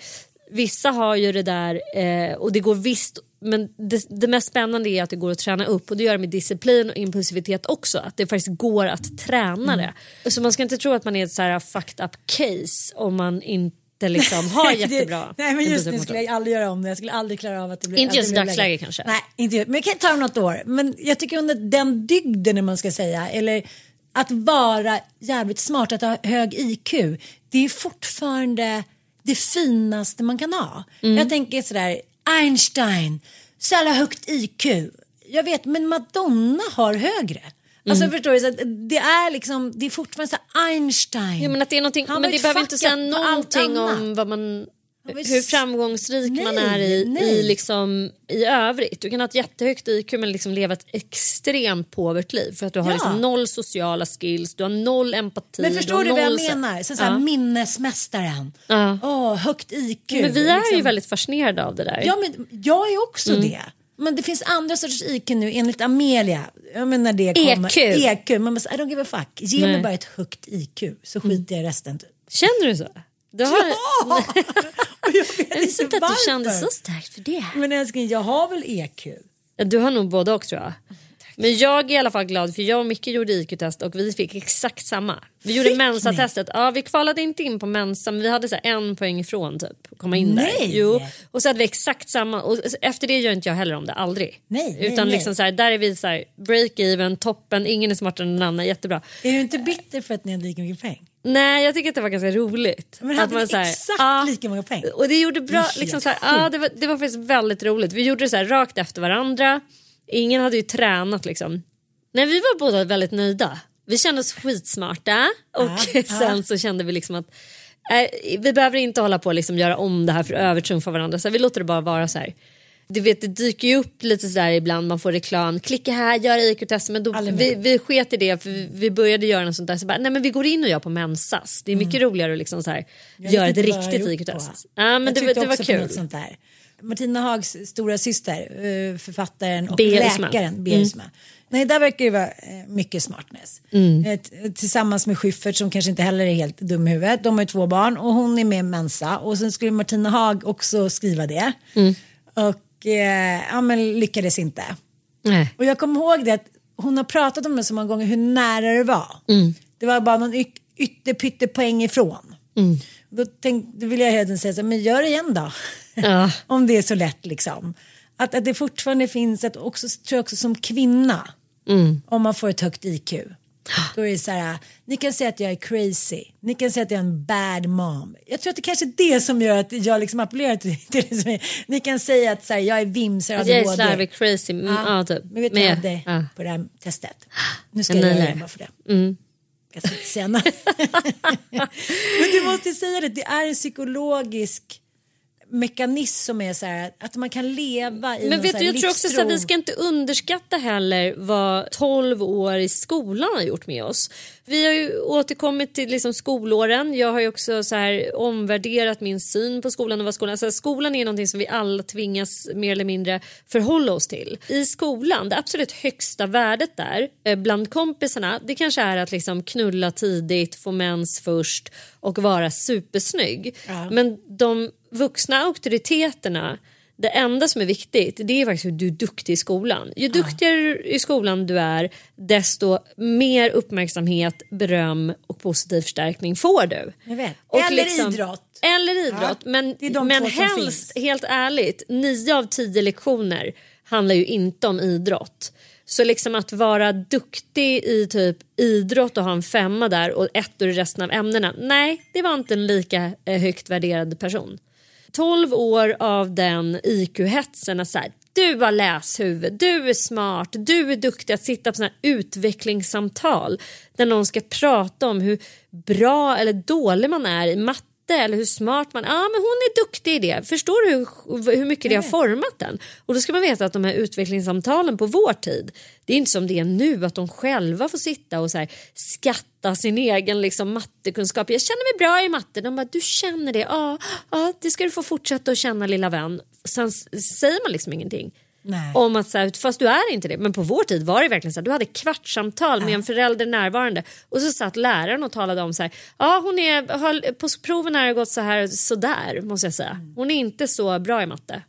vissa har ju det där eh, och det går visst men det, det mest spännande är att det går att träna upp och det gör det med disciplin och impulsivitet också. Att det faktiskt går att träna Mm. det. Så man ska inte tro att man är ett så här fucked up case om man inte liksom har jättebra Det, nej men just nu skulle jag aldrig göra om det. Jag skulle aldrig klara av att det blir Inte just i dagsläget läge. kanske. Nej, inte. Men det kan ta något år. Men jag tycker under den dygden när man ska säga eller att vara jävligt smart, att ha hög IQ. Det är fortfarande det finaste man kan ha. Mm. Jag tänker sådär Einstein, så jävla högt IQ. Jag vet men Madonna har högre. Alltså Mm. förstår du, så att det är liksom, det är fortfarande så Einstein. Ja, men att det är någonting, Han men det behöver inte säga någonting om vad man, hur framgångsrik man Nej, är i, nej. i, liksom, i övrigt. Du kan ha ett jättehögt IQ men liksom leva ett extremt påvert liv för att du har Ja. liksom noll sociala skills, du har noll empati. Men du förstår har du vad jag menar? Så, så här, Ja. Minnesmästaren. Ja. Åh, högt IQ. Men vi är ju liksom. väldigt fascinerade av det där. Ja, men jag är också Mm. det. Men det finns andra sorters IQ nu enligt Amelia. Jag menar det kommer. EQ. EQ. Man bara, I don't give a fuck. Ge mig Nej. bara ett högt IQ så skiter jag i resten. Typ. Känner du så? Du har... Ja! Och jag vet Jag visste inte att du varför. kände så starkt för det. Men älskling, jag har väl EQ? Du har nog både och tror jag. Men jag är i alla fall glad för jag och Micke gjorde IQ-test och vi fick exakt samma. Vi gjorde Mensa-testet. Ja, vi kvalade inte in på Mensa men vi hade så en poäng ifrån typ. Komma in där. Nej! Jo. Och så hade vi exakt samma. Och efter det gör inte jag heller om det, aldrig. Nej, nej, Utan nej. liksom så här, där är vi så break-even, toppen, ingen är smartare än någon annan, jättebra. Är du inte bitter för att ni hade lika mycket pengar? Nej jag tycker att det var ganska roligt. Men hade att man här, exakt lika många poäng? Och det gjorde Det bra, helt liksom så här, ja, det, var, det var faktiskt väldigt roligt. Vi gjorde det så här rakt efter varandra. Ingen hade ju tränat liksom. Nej vi var båda väldigt nöjda. Vi kände oss skitsmarta och sen så kände vi liksom att äh, vi behöver inte hålla på och liksom göra om det här för att övertrumfa varandra. Så här, vi låter det bara vara så här. Du vet det dyker ju upp lite sådär ibland man får reklam, klicka här, gör IQ-test men då, vi, vi sket i det för vi, vi började göra något sånt där så bara, nej men vi går in och gör på mensas. Det är mycket roligare att liksom så här, Mm. Jag göra ett riktigt IQ-test. Ja men jag det, det var kul. sånt där. Martina Hags stora syster, eh, författaren och Berisma. läkaren Berisma. Nej, där verkar det vara eh, mycket smartness. T- Tillsammans med Schyffert som kanske inte heller är helt dum i huvudet. De har ju två barn och hon är med i Mensa och sen skulle Martina Haag också skriva det. Och eh, ja, men lyckades inte. Nej. Och jag kommer ihåg det att hon har pratat om det så många gånger hur nära det var. Det var bara någon y- ytterpytte poäng ifrån. Då, tänk, då vill jag hela tiden säga så här, men gör det igen då. Ja. om det är så lätt liksom. Att, att det fortfarande finns ett, också, tror jag också som kvinna. Om man får ett högt IQ. Då är det så här, ni kan säga att jag är crazy. Ni kan säga att jag är en bad mom. Jag tror att det kanske är det som gör att jag liksom appellerar till, till det. som är- Ni kan säga att så här, jag är vimsar Att jag är slarvig, crazy. Mm, ja. typ. Men vet du vad jag hade ja. på det här testet? Nu ska En jag göra det bara för det. Jag ska inte säga. Men du måste säga det, det är en psykologisk mekanism som är så här att man kan leva i Men vet så du, här jag tror också så att vi livstro. ska inte underskatta heller vad 12 år i skolan har gjort med oss. Vi har ju återkommit till liksom skolåren. Jag har ju också så här omvärderat min syn på skolan och vad skolan... Alltså skolan är någonting som vi alla tvingas mer eller mindre förhålla oss till. I skolan, det absolut högsta värdet där eh, bland kompisarna det kanske är att liksom knulla tidigt, få mens först och vara supersnygg. Men de vuxna auktoriteterna det enda som är viktigt det är faktiskt hur du är duktig i skolan. Ju duktigare i skolan du är desto mer uppmärksamhet, beröm och positiv förstärkning får du. Eller idrott. Eller idrott. Ja, men men helst, helt ärligt, nio av tio lektioner handlar ju inte om idrott. Så liksom att vara duktig i typ idrott och ha en femma där och ettor i resten av ämnena. Nej, det var inte en lika eh, högt värderad person. 12 år av den IQ-hetsen. att Så här, du har läshuvud, du är smart, du är duktig att sitta på såna här utvecklingssamtal där någon ska prata om hur bra eller dålig man är i matte eller hur smart man är. Ja, men hon är duktig i det. Förstår du hur, hur mycket det har format den? Och då ska man veta att de här utvecklingssamtalen på vår tid, det är inte som det är nu att de själva får sitta och så här, skatta sin egen liksom, mattekunskap. Jag känner mig bra i matte. De bara, du känner det? Ja, ja, det ska du få fortsätta att känna lilla vän. Sen säger man liksom ingenting. Nej. Om att så här, fast du är inte det. Men på vår tid var det verkligen så här, du hade kvartssamtal med en förälder närvarande och så satt läraren och talade om så här, ja hon är, har, på proven har det gått så här sådär måste jag säga. Hon är inte så bra i matte.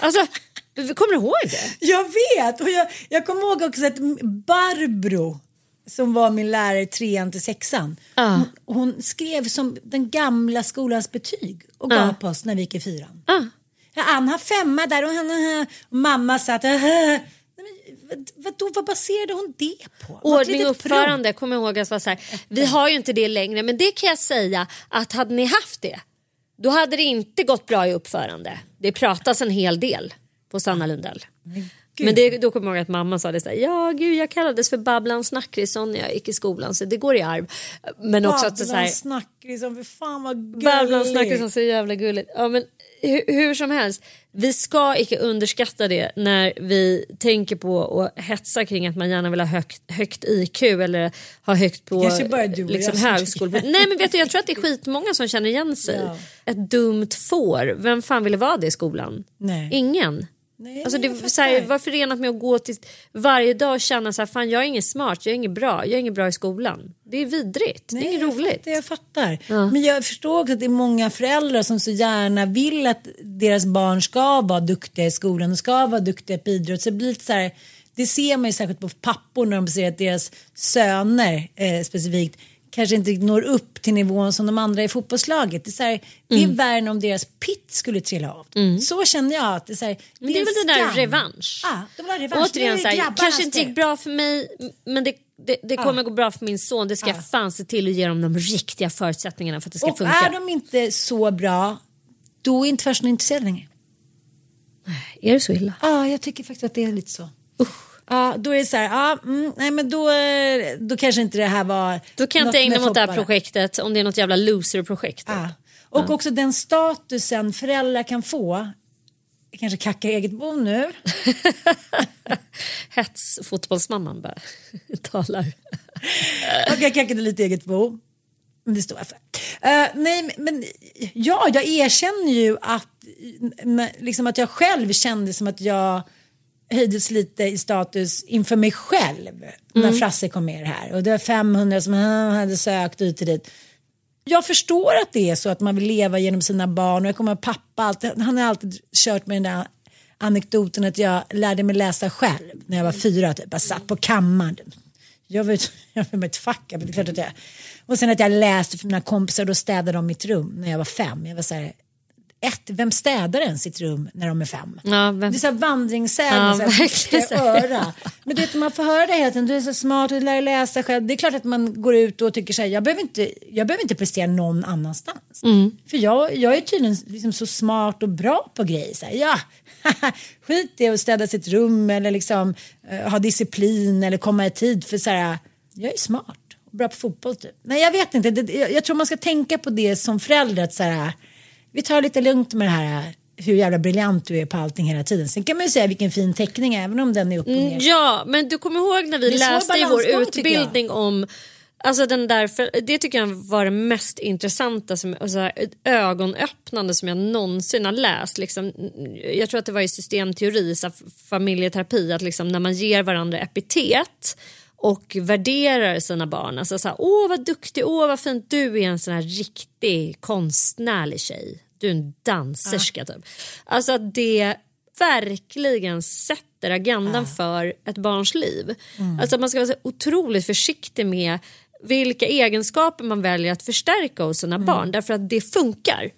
Alltså, kommer du ihåg det? Jag vet och jag, jag kommer ihåg också att Barbro som var min lärare i trean till sexan. Hon, hon skrev som den gamla skolans betyg och gav på oss när vi gick i fyran. Ah. Ja, Ann har femma där och, han, och mamma satt men vad, vadå, vad baserade hon det på? Ordning och uppförande, kommer jag ihåg att vara så här, vi har ju inte det längre men det kan jag säga att hade ni haft det då hade det inte gått bra i uppförande. Det pratas en hel del på Sanna Lundell. Men det, då kommer jag ihåg att mamma sa det så här, ja gud jag kallades för Babblan Snackrisson när jag gick i skolan så det går i arv. Men också att så Babblan här, snackisar, för fan vad gulligt. Babblan Snackrisson så jävla gulligt. Ja, men hur, som helst, vi ska icke underskatta det när vi tänker på och hetsa kring att man gärna vill ha högt, högt IQ eller ha högt på liksom, jag som högskol. Nej men vet du, jag tror att det är skitmånga som känner igen sig. Ja. Ett dumt får, vem fan ville vara det i skolan? Nej. Ingen. Nej, Alltså det så här, var förenat med att gå till varje dag och känna så här, fan jag är ingen smart, jag är ingen bra, jag är ingen bra i skolan. Det är vidrigt, det är inget roligt. Fattar, jag fattar. Men jag förstår också att det är många föräldrar som så gärna vill att deras barn ska vara duktiga i skolan och ska vara duktiga på idrott. Så det blir lite så här, det ser man ju särskilt på pappor när de ser att deras söner eh, specifikt kanske inte når upp till nivån som de andra i fotbollslaget. Det är, så här, det Mm. är värre än om deras pitt skulle trilla av. Så känner jag att det är så här, Men det är en väl den där revansch. Ja, de ha revansch. Återigen, så det här, kanske inte gick bra för mig men det, det, det kommer gå bra för min son. Det ska jag fan se till att ge dem de riktiga förutsättningarna för att det ska Och funka. är de inte så bra, då är inte farsan intresserad längre. Är det så illa? Ja, jag tycker faktiskt att det är lite så. Ja, då är det så här, ja, mm, nej men då, eh, då kanske inte det här var Då kan jag inte ägna mig åt det här projektet om det är något jävla loser-projekt. Ja. Och också den statusen föräldrar kan få. Jag kanske kackar eget bo nu. Hetsfotbollsmamman bara talar. Och jag kackade lite eget bo. Men det står jag för. Eh, nej, men- ja, jag erkänner ju att n- liksom att jag själv kände som att jag höjdes lite i status inför mig själv när Frasse kom med här. Och det var 500 som han hade sökt ut och dit. Jag förstår att det är så att man vill leva genom sina barn och jag kommer ihåg pappa, alltid, han har alltid kört med den där anekdoten att jag lärde mig läsa själv när jag var fyra. Typ. Jag satt på kammaren. Jag var, jag var med ett fack. men Det är klart att jag, och sen att jag läste för mina kompisar då städade de mitt rum när jag var fem. Jag var så här, ett, vem städar ens sitt rum när de är fem? Ja, vem- Det är så här Ja, så här, öra. Men du vet, man får höra det hela tiden, du är så smart du lär dig läsa själv. Det är klart att man går ut och tycker så här, jag behöver inte, jag behöver inte prestera någon annanstans. Mm. För jag, jag är tydligen liksom så smart och bra på grejer. Så här, ja, skit i att städa sitt rum eller liksom eh, ha disciplin eller komma i tid. För så här, jag är smart och bra på fotboll typ. Nej, jag vet inte. Det, jag, jag tror man ska tänka på det som förälder. Att så här, vi tar lite lugnt med det här hur jävla briljant du är på allting hela tiden. Sen kan man ju säga vilken fin teckning även om den är upp och ner. Ja, men du kommer ihåg när vi läste i vår utbildning om Alltså den där, för det tycker jag var det mest intressanta, som, och så här, ögonöppnande som jag någonsin har läst. Liksom, jag tror att det var i systemteori, så familjeterapi, att liksom, när man ger varandra epitet och värderar sina barn. Alltså så här, åh vad duktig, åh vad fint, du är en sån här riktig konstnärlig tjej. Du är en danserska typ. Alltså att det verkligen sätter agendan för ett barns liv. Alltså att man ska vara så otroligt försiktig med vilka egenskaper man väljer att förstärka hos sina barn därför att det funkar.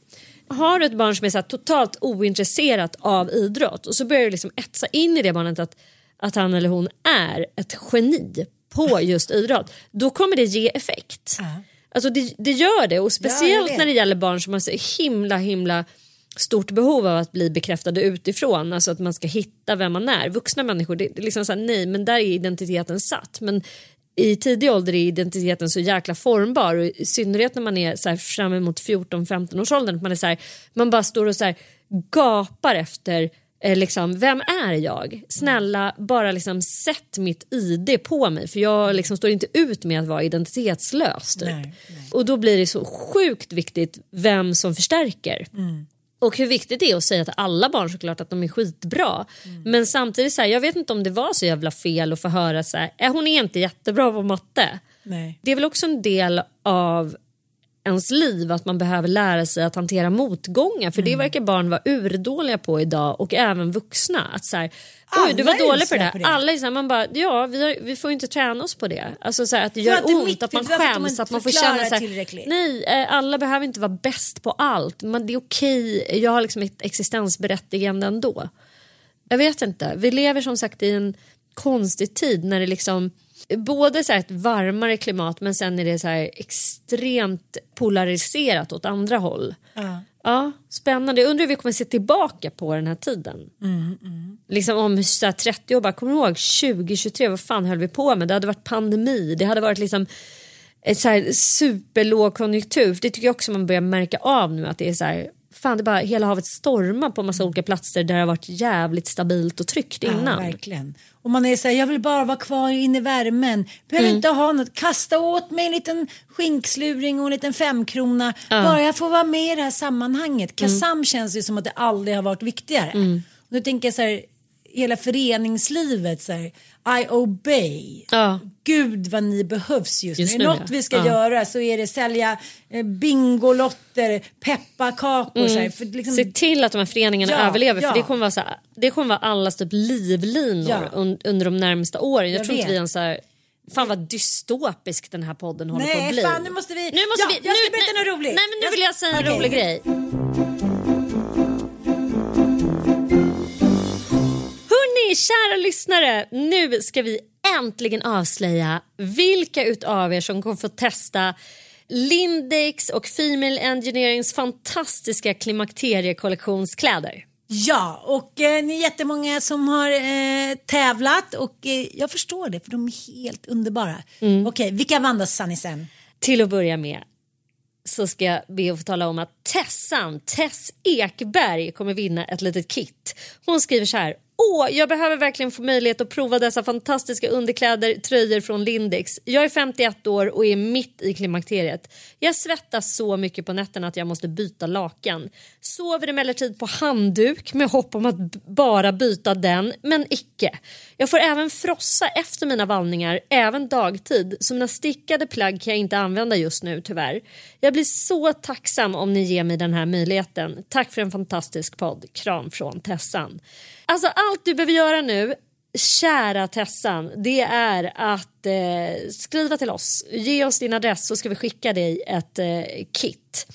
Har du ett barn som är så totalt ointresserat av idrott och så börjar du liksom etsa in i det barnet att, att han eller hon är ett geni på just idrott, då kommer det ge effekt. Alltså det, det gör det och speciellt vet. när det gäller barn som har så himla himla stort behov av att bli bekräftade utifrån, alltså att man ska hitta vem man är. Vuxna människor, det, är liksom så här, nej men där är identiteten satt. Men i tidig ålder är identiteten så jäkla formbar och i synnerhet när man är så här fram emot 14-15 års åldern. att Man, är så här, man bara står och så här gapar efter eh, liksom, vem är jag? Snälla bara liksom sätt mitt ID på mig för jag liksom står inte ut med att vara identitetslös. Typ. Nej, Och då blir det så sjukt viktigt vem som förstärker. Och hur viktigt det är att säga till alla barn såklart att de är skitbra. Men samtidigt så här, jag vet inte om det var så jävla fel att få höra så här, "Eh, hon är inte jättebra på matte. Nej. Det är väl också en del av ens liv att man behöver lära sig att hantera motgångar för det verkar barn vara urdåliga på idag och även vuxna. Att så här, Oj, du var dålig på det där. på det. Alla är så här, man bara, ja vi, har, vi får inte träna oss på det. Alltså så här, att det gör ont, viktigt, att man skäms, att man får känna så här, nej eh, alla behöver inte vara bäst på allt men det är okej, jag har liksom ett existensberättigande ändå. Jag vet inte, vi lever som sagt i en konstig tid när det liksom både så ett varmare klimat men sen är det så extremt polariserat åt andra håll. Ja. Ja, spännande. Jag undrar hur vi kommer se tillbaka på den här tiden. Liksom om så här, 30 år, bara kommer du ihåg 2023, vad fan höll vi på med? Det hade varit pandemi, det hade varit liksom ett så här superlågkonjunktur. Det tycker jag också man börjar märka av nu att det är så här, fan det bara hela havet stormar på massa olika platser där det har varit jävligt stabilt och tryggt Ja, innan. verkligen. Och man är så här, jag vill bara vara kvar inne i värmen. Behöver Mm. inte ha något. Kasta åt mig en liten skinksluring och en liten femkrona. Bara jag får vara med i det här sammanhanget. Kasam Mm. känns ju som att det aldrig har varit viktigare. Och nu tänker jag så här, hela föreningslivet så här, I obey. Ja. Gud vad ni behövs just, Just nu. något ja. vi ska Ja. göra så är det sälja eh, bingolotter, pepparkakor. Så här, för liksom, Se till att de här föreningarna överlever för det kommer vara, så här, det kommer vara allas typ livlinor un, under de närmsta åren. Jag, Jag tror inte vi ens här, Fan vad dystopisk den här podden håller på att Nej, bli. fan nu måste vi... Nu måste ja, vi jag ska nu, berätta nej, något roligt. Nej men nu vill jag säga en Okej. rolig grej. Hörni, kära lyssnare. Nu ska vi äntligen avslöja vilka utav er som kommer få testa Lindex och Female Engineerings fantastiska klimakteriekollektionskläder. Ja, och eh, ni är jättemånga som har eh, tävlat och eh, jag förstår det för de är helt underbara. Mm. Okej, vilka vann då Sunnisen? Till att börja med så ska jag be att få tala om att Tessan, Tess Ekberg, kommer vinna ett litet kit. Hon skriver så här. Åh, jag behöver verkligen få möjlighet att prova dessa fantastiska underkläder, tröjor från Lindex. Jag är 51 år och är mitt i klimakteriet. Jag svettas så mycket på nätterna att jag måste byta lakan. Sover emellertid på handduk med hopp om att bara byta den, men icke. Jag får även frossa efter mina vallningar, även dagtid, så mina stickade plagg kan jag inte använda just nu tyvärr. Jag blir så tacksam om ni ger mig den här möjligheten. Tack för en fantastisk podd. Kram från Tessan. Alltså allt du behöver göra nu Kära Tessan, det är att eh, skriva till oss. Ge oss din adress så ska vi skicka dig ett eh, kit.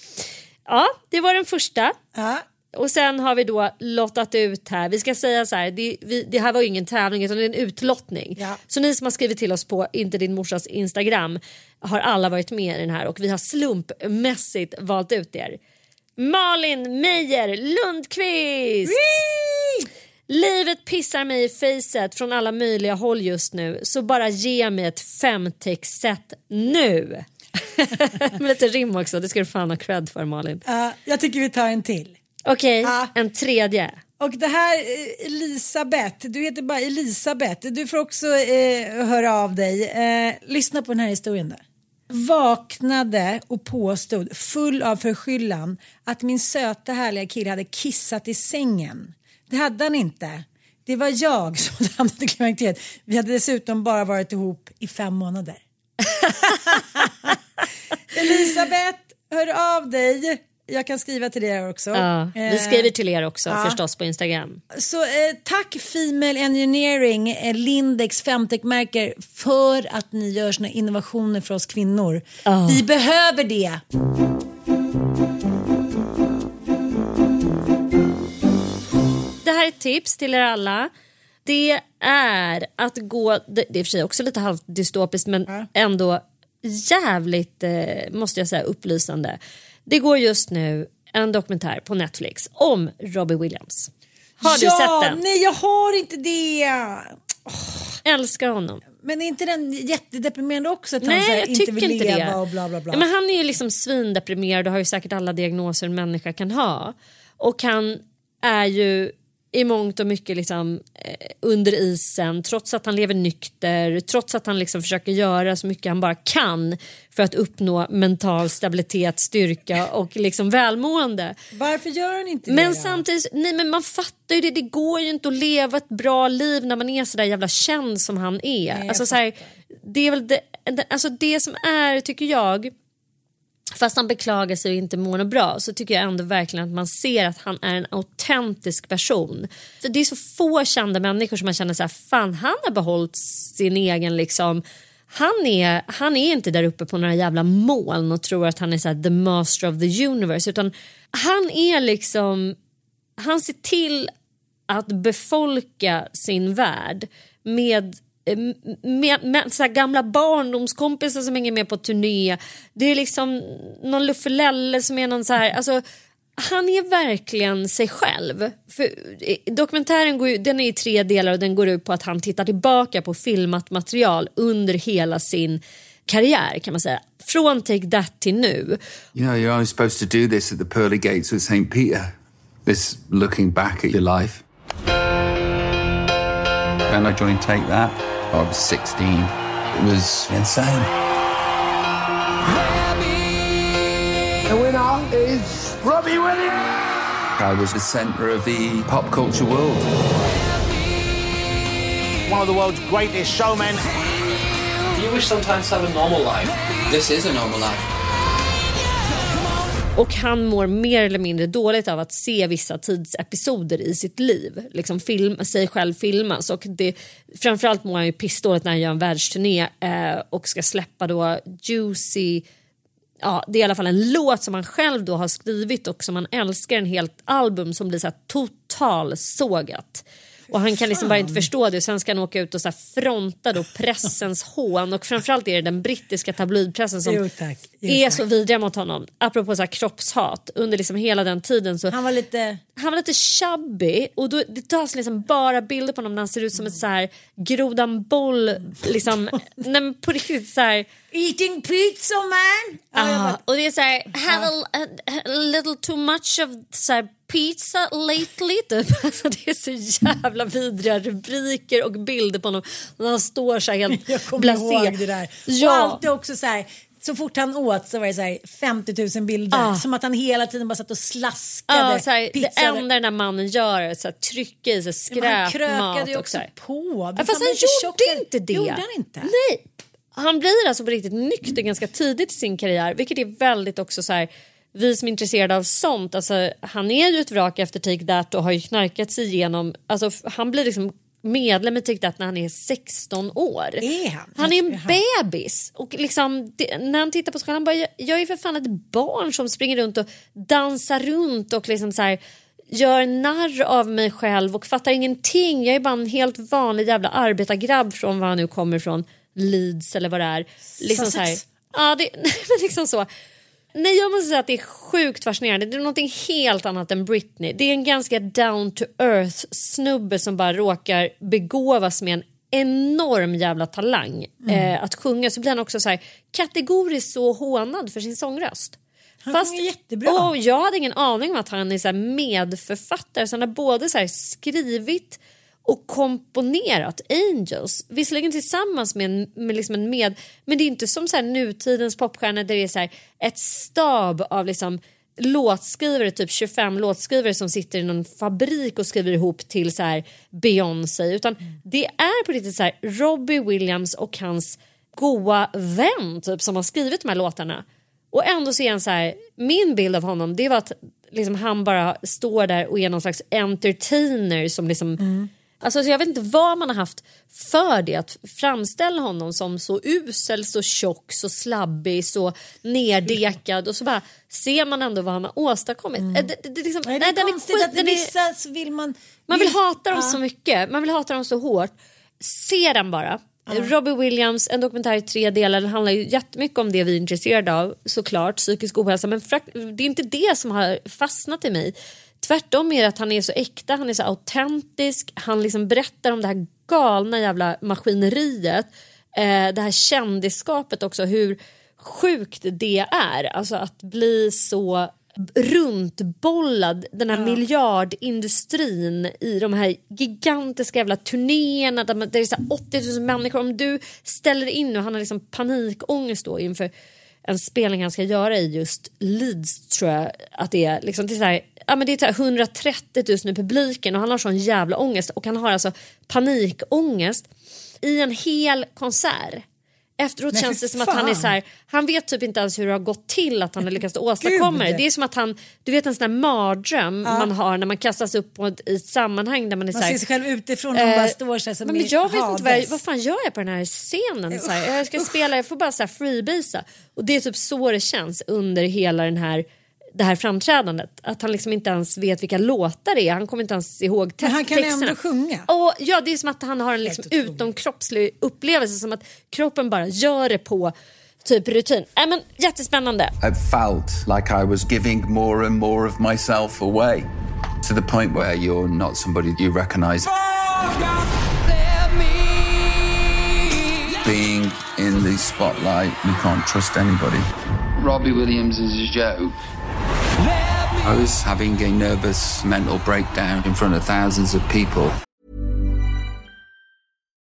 Ja, det var den första. Ja. Och sen har vi då lottat ut här. Vi ska säga så här, det, vi, det här var ju ingen tävling utan det är en utlottning. Ja. Så ni som har skrivit till oss på Inte din morsas Instagram har alla varit med i den här och vi har slumpmässigt valt ut er. Malin Meijer Lundqvist! Livet pissar mig i facet från alla möjliga håll just nu så bara ge mig ett femtextset nu. Med lite rim också, det ska du fan ha cred för Malin. Ja, jag tycker vi tar en till. Okej, Ja. en tredje. Och det här eh, Elisabeth, du heter bara Elisabeth, du får också eh, höra av dig. Eh, lyssna på den här historien där. Vaknade och påstod full av förskyllan att min söta härliga kille hade kissat i sängen. Det hade han inte. Det var jag som hade hamnat i klimakteriet. Vi hade dessutom bara varit ihop i fem månader. Elisabeth, hör av dig. Jag kan skriva till här också. Ja, vi Eh, skriver till er också ja. förstås på Instagram. Så eh, tack Female Engineering, eh, Lindex Femtech-märker för att ni gör såna innovationer för oss kvinnor. Vi behöver det. Det här är ett tips till er alla. Det är att gå, det är för sig också lite halvt dystopiskt men ändå jävligt eh, måste jag säga upplysande. Det går just nu en dokumentär på Netflix om Robbie Williams. Har du ja, sett den? Nej, jag har inte det. Älskar honom. Men är inte den jättedeprimerande också? Att han Nej här, jag inte tycker vill inte leva det. och bla bla bla. Ja, men han är ju liksom svindeprimerad och har ju säkert alla diagnoser en människa kan ha. Och han är ju i mångt och mycket liksom, eh, under isen trots att han lever nykter, trots att han liksom försöker göra så mycket han bara kan för att uppnå mental stabilitet, styrka och liksom välmående. Varför gör han inte det Men då? samtidigt, nej men man fattar ju det, det går ju inte att leva ett bra liv när man är sådär jävla känd som han är. jag alltså, så här, det är väl det, det, alltså det som är, tycker jag, fast han beklagar sig och inte mår något bra så tycker jag ändå verkligen att man ser att han är en autentisk person. För det är så få kända människor som man känner så här, fan han har behållit sin egen liksom han är, han är inte där uppe på några jävla moln och tror att han är så här, the master of the universe utan han är liksom han ser till att befolka sin värld med Eh, med, med så här gamla barndomskompisar som hänger med på turné. Det är liksom någon luffelelle som är någon så här, alltså han är verkligen sig själv. För eh, dokumentären går den är i tre delar och den går ut på att han tittar tillbaka på filmat material under hela sin karriär kan man säga. Från Take That till nu. You know, you're only supposed to do this at the pearly gates of St. Peter. This looking back at your life. When I joined Take That, I was 16. It was insane. The winner is Robbie Williams. I was the centre of the pop culture world. One of the world's greatest showmen. Do you wish sometimes to have a normal life. This is a normal life. Och han mår mer eller mindre dåligt av att se vissa tidsepisoder i sitt liv. Liksom film, sig själv filmas. Och det, framförallt mår han ju pissdåligt när han gör en världsturné eh, och ska släppa då Juicy Ja, det är i alla fall en låt som han själv då har skrivit och som han älskar, en helt album som blir så här totalsågat. Och han kan liksom bara inte förstå det. Och sen ska han åka ut och så fronta då pressens hån. Och framförallt är det den brittiska tabloidpressen som Jo, tack. Jo, är tack. så vidriga mot honom. Apropå så här kroppshat. Under liksom hela den tiden så Han var lite... han var lite chubby. Och då, det tas liksom bara bilder på honom när han ser ut som ett så här grodan boll liksom, nej på riktigt så här Eating pizza man! Ah, och det är så här, have a, a, a little too much of så här, pizza lately? Typ. Alltså, det är så jävla vidriga rubriker och bilder på honom. När han står så här helt Jag kommer blasé. ihåg det där. Ja. Och alltid också så här, så fort han åt så var det så här 50 000 bilder. Ah. Som att han hela tiden bara satt och slaskade Ja, så här, det enda den där mannen gör är att här, trycka i sig Men han skräpmat. krökade ju också så här. på. Ja, fast han gjorde inte det. Gjorde han inte? Nej. Han blir alltså på riktigt nykter ganska tidigt i sin karriär vilket är väldigt också så här vi som är intresserade av sånt, alltså, han är ju ett vrak efter Take That och har ju knarkat sig igenom, alltså, han blir liksom medlem i Take That när han är 16 år. Är han? Han är en bebis och liksom, det, när han tittar på skolan han bara jag, jag är för fan ett barn som springer runt och dansar runt och liksom så här, gör narr av mig själv och fattar ingenting. Jag är bara en helt vanlig jävla arbetargrabb från var han nu kommer ifrån, Leeds eller vad det är. Liksom så här, Sussex? ja, det, men liksom så. Nej, jag måste säga att det är sjukt fascinerande. Det är någonting helt annat än Britney. Det är en ganska down to earth snubbe som bara råkar begåvas med en enorm jävla talang eh, att sjunga. Så blir han också så här kategoriskt så hånad för sin sångröst. Han sjunger jättebra. Och jag hade ingen aning om att han är så medförfattare. Så han har både så här skrivit och komponerat Angels. Visserligen tillsammans med en, med liksom en med... Men det är inte som så här nutidens popstjärnor där det är så här ett stab av liksom låtskrivare, typ 25 låtskrivare som sitter i någon fabrik och skriver ihop till så här Beyoncé. Utan det är på riktigt så här Robbie Williams och hans goa vän typ som har skrivit de här låtarna. Och ändå så är han så här, min bild av honom det var att liksom han bara står där och är någon slags entertainer som liksom mm. Alltså jag vet inte vad man har haft för det att framställa honom som så usel, så tjock, så slabbig, så neddekad och så bara ser man ändå vad han har åstadkommit. Eh, Det, det, det, liksom, Nej, det är den konstigt skit- att den är- vissa så vill man... man vill hata dem Ja. så mycket, man vill hata dem så hårt. Se den bara. Robbie Williams, en dokumentär i tre delar. Den handlar ju jättemycket om det vi är intresserade av såklart, psykisk ohälsa. Men det är inte det som har fastnat i mig. Tvärtom är det att han är så äkta, han är så autentisk. Han liksom berättar om det här galna jävla maskineriet. Eh, det här kändisskapet också, hur sjukt det är. Alltså att bli så runtbollad, den här miljardindustrin i de här gigantiska jävla turnéerna där det är så här 80 000 människor. Om du ställer in nu, han har liksom panikångest då inför en spelning han ska göra i just Leeds tror jag att det är. Liksom, det är, så här, ja, men det är så här 130 000 i publiken och han har sån jävla ångest och han har alltså panikångest i en hel konsert. Efteråt Men känns det som att han är fan. så här, han vet typ inte ens hur det har gått till att han har lyckats åstadkomma det. Det är som att han, du vet en sån där mardröm man har när man kastas upp på ett, i ett sammanhang där man är Man så här, ser sig själv utifrån och bara Eh, står så här som men, men jag vet inte vad, jag, vad fan gör jag på den här scenen? Så här, jag ska spela, jag får bara så här freebasa. Och det är typ så det känns under hela den här det här framträdandet. Att han liksom inte ens vet vilka låtar det är. Han kommer inte ens ihåg te- Men han kan texterna. ändå sjunga. Och, ja, det är som att han har en liksom utomkroppslig upplevelse. Som att kroppen bara gör det på typ rutin. Äh, men, jättespännande. I felt like I was giving more and more of myself away to the point where you're not somebody you recognize. Being in the spotlight, you can't trust anybody. Robbie Williams is a joke. I was having a nervous mental breakdown in front of thousands of people.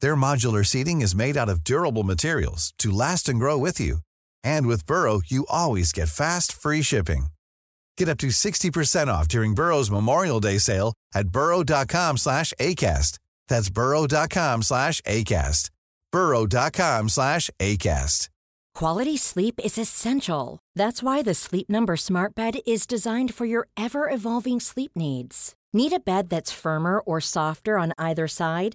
Their modular seating is made out of durable materials to last and grow with you. And with Burrow, you always get fast, free shipping. Get up to 60% off during Burrow's Memorial Day sale at burrow.com slash ACAST That's burrow.com slash ACAST. burrow.com slash ACAST. Quality sleep is essential. That's why the Sleep Number Smart Bed is designed for your ever evolving sleep needs. Need a bed that's firmer or softer on either side?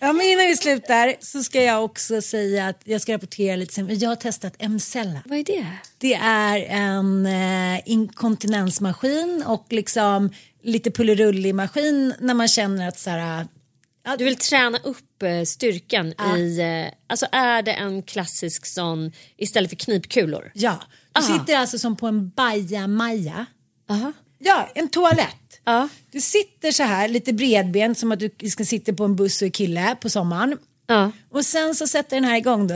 Ja, men innan vi slutar så ska jag också säga att jag ska rapportera lite sen. Jag har testat Emcella. Vad är det? Det är en eh, inkontinensmaskin och liksom lite pullerullig maskin när man känner att så här, Ja, du vill träna upp eh, styrkan Ja. i... Eh, alltså är det en klassisk sån istället för knipkulor? Ja, du Aha. sitter alltså som på en bajamaja. Ja, en toalett. Ja. Du sitter så här lite bredbent som att du ska sitta på en buss och är kille på sommaren. Ja. Och sen så sätter den här igång då.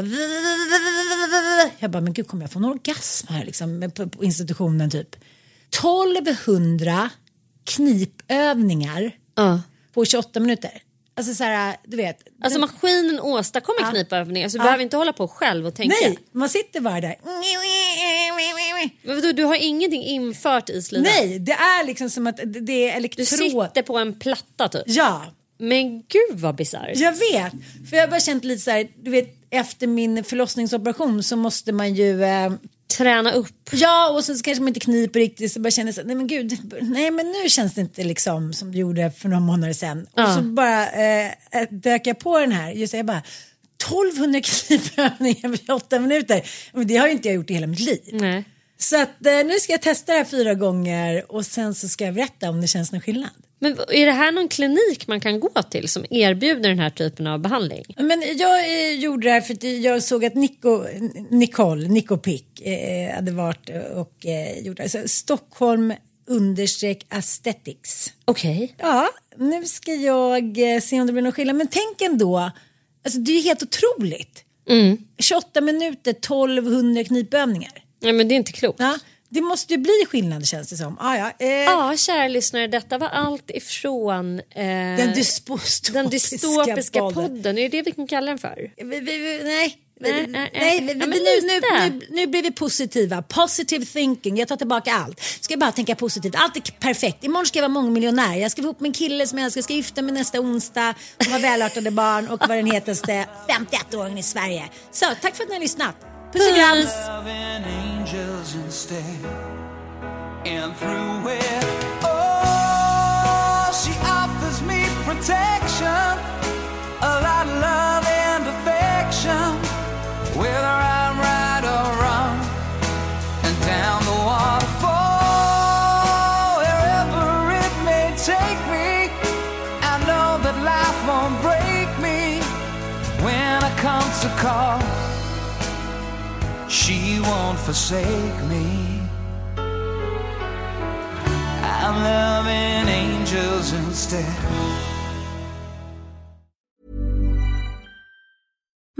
Jag bara, men gud kommer jag få en orgasm här liksom på, på institutionen typ. 1200 knipövningar Ja. på 28 minuter. Alltså så här, du vet. Alltså den- maskinen åstadkommer Ja. knipövningar så du Ja. behöver inte hålla på själv och tänka. Nej, man sitter bara där. Men vadå, du har ingenting infört i slidan? Nej, det är liksom som att det- är Du elektron. sitter på en platta typ? Ja, Men gud vad bisarrt. jag vet. För jag har bara känt lite så här, du vet efter min förlossningsoperation så måste man ju eh, Träna upp. Ja, och så kanske man inte kniper riktigt så bara känner så nej men gud, nej men nu känns det inte liksom som det gjorde för några månader sedan. Ja. Och så bara eh, eh, dök jag på den här, just jag bara 1200 knipövningar på 28 minuter. Men det har ju inte jag gjort i hela mitt liv. Nej. Så att eh, nu ska jag testa det här fyra gånger och sen så ska jag berätta om det känns någon skillnad. Men är det här någon klinik man kan gå till som erbjuder den här typen av behandling? Men jag eh, gjorde det här för att jag såg att Nico, Nicole, Nico Pick eh, hade varit och eh, gjort det. här. Så Stockholm understreck aesthetics. Okej. Ja, nu ska jag eh, se om det blir någon skillnad. Men tänk ändå, alltså det är ju helt otroligt. Mm. 28 minuter, 1200 knipövningar. Nej men det är inte klokt. Ja, det måste ju bli skillnad känns det som. Ah, ja, eh, Ja, kära lyssnare, detta var allt ifrån eh, Den dyspostopiska den dystopiska podden. podden. Är det det vi kan kalla den för? Vi, vi, vi, nej. Nej, Nej, nej, nej, Ja, nu, nu, nu, nu blir vi positiva. Positive thinking. Jag tar tillbaka allt. Ska bara tänka positivt. Allt är perfekt. Imorgon ska jag vara mångmiljonär. Jag ska få ihop med en kille som jag älskar. Jag ska gifta mig nästa onsdag. Och ha välartade barn och vara den hetaste 51-åringen i Sverige. Så tack för att ni har lyssnat. Puss. And through oh, she offers me protection, a lot of love and affection, whether I'm right or wrong, and down the waterfall, wherever it may take me. I know that life won't break me when to call she won't forsake me. I'm loving angels instead.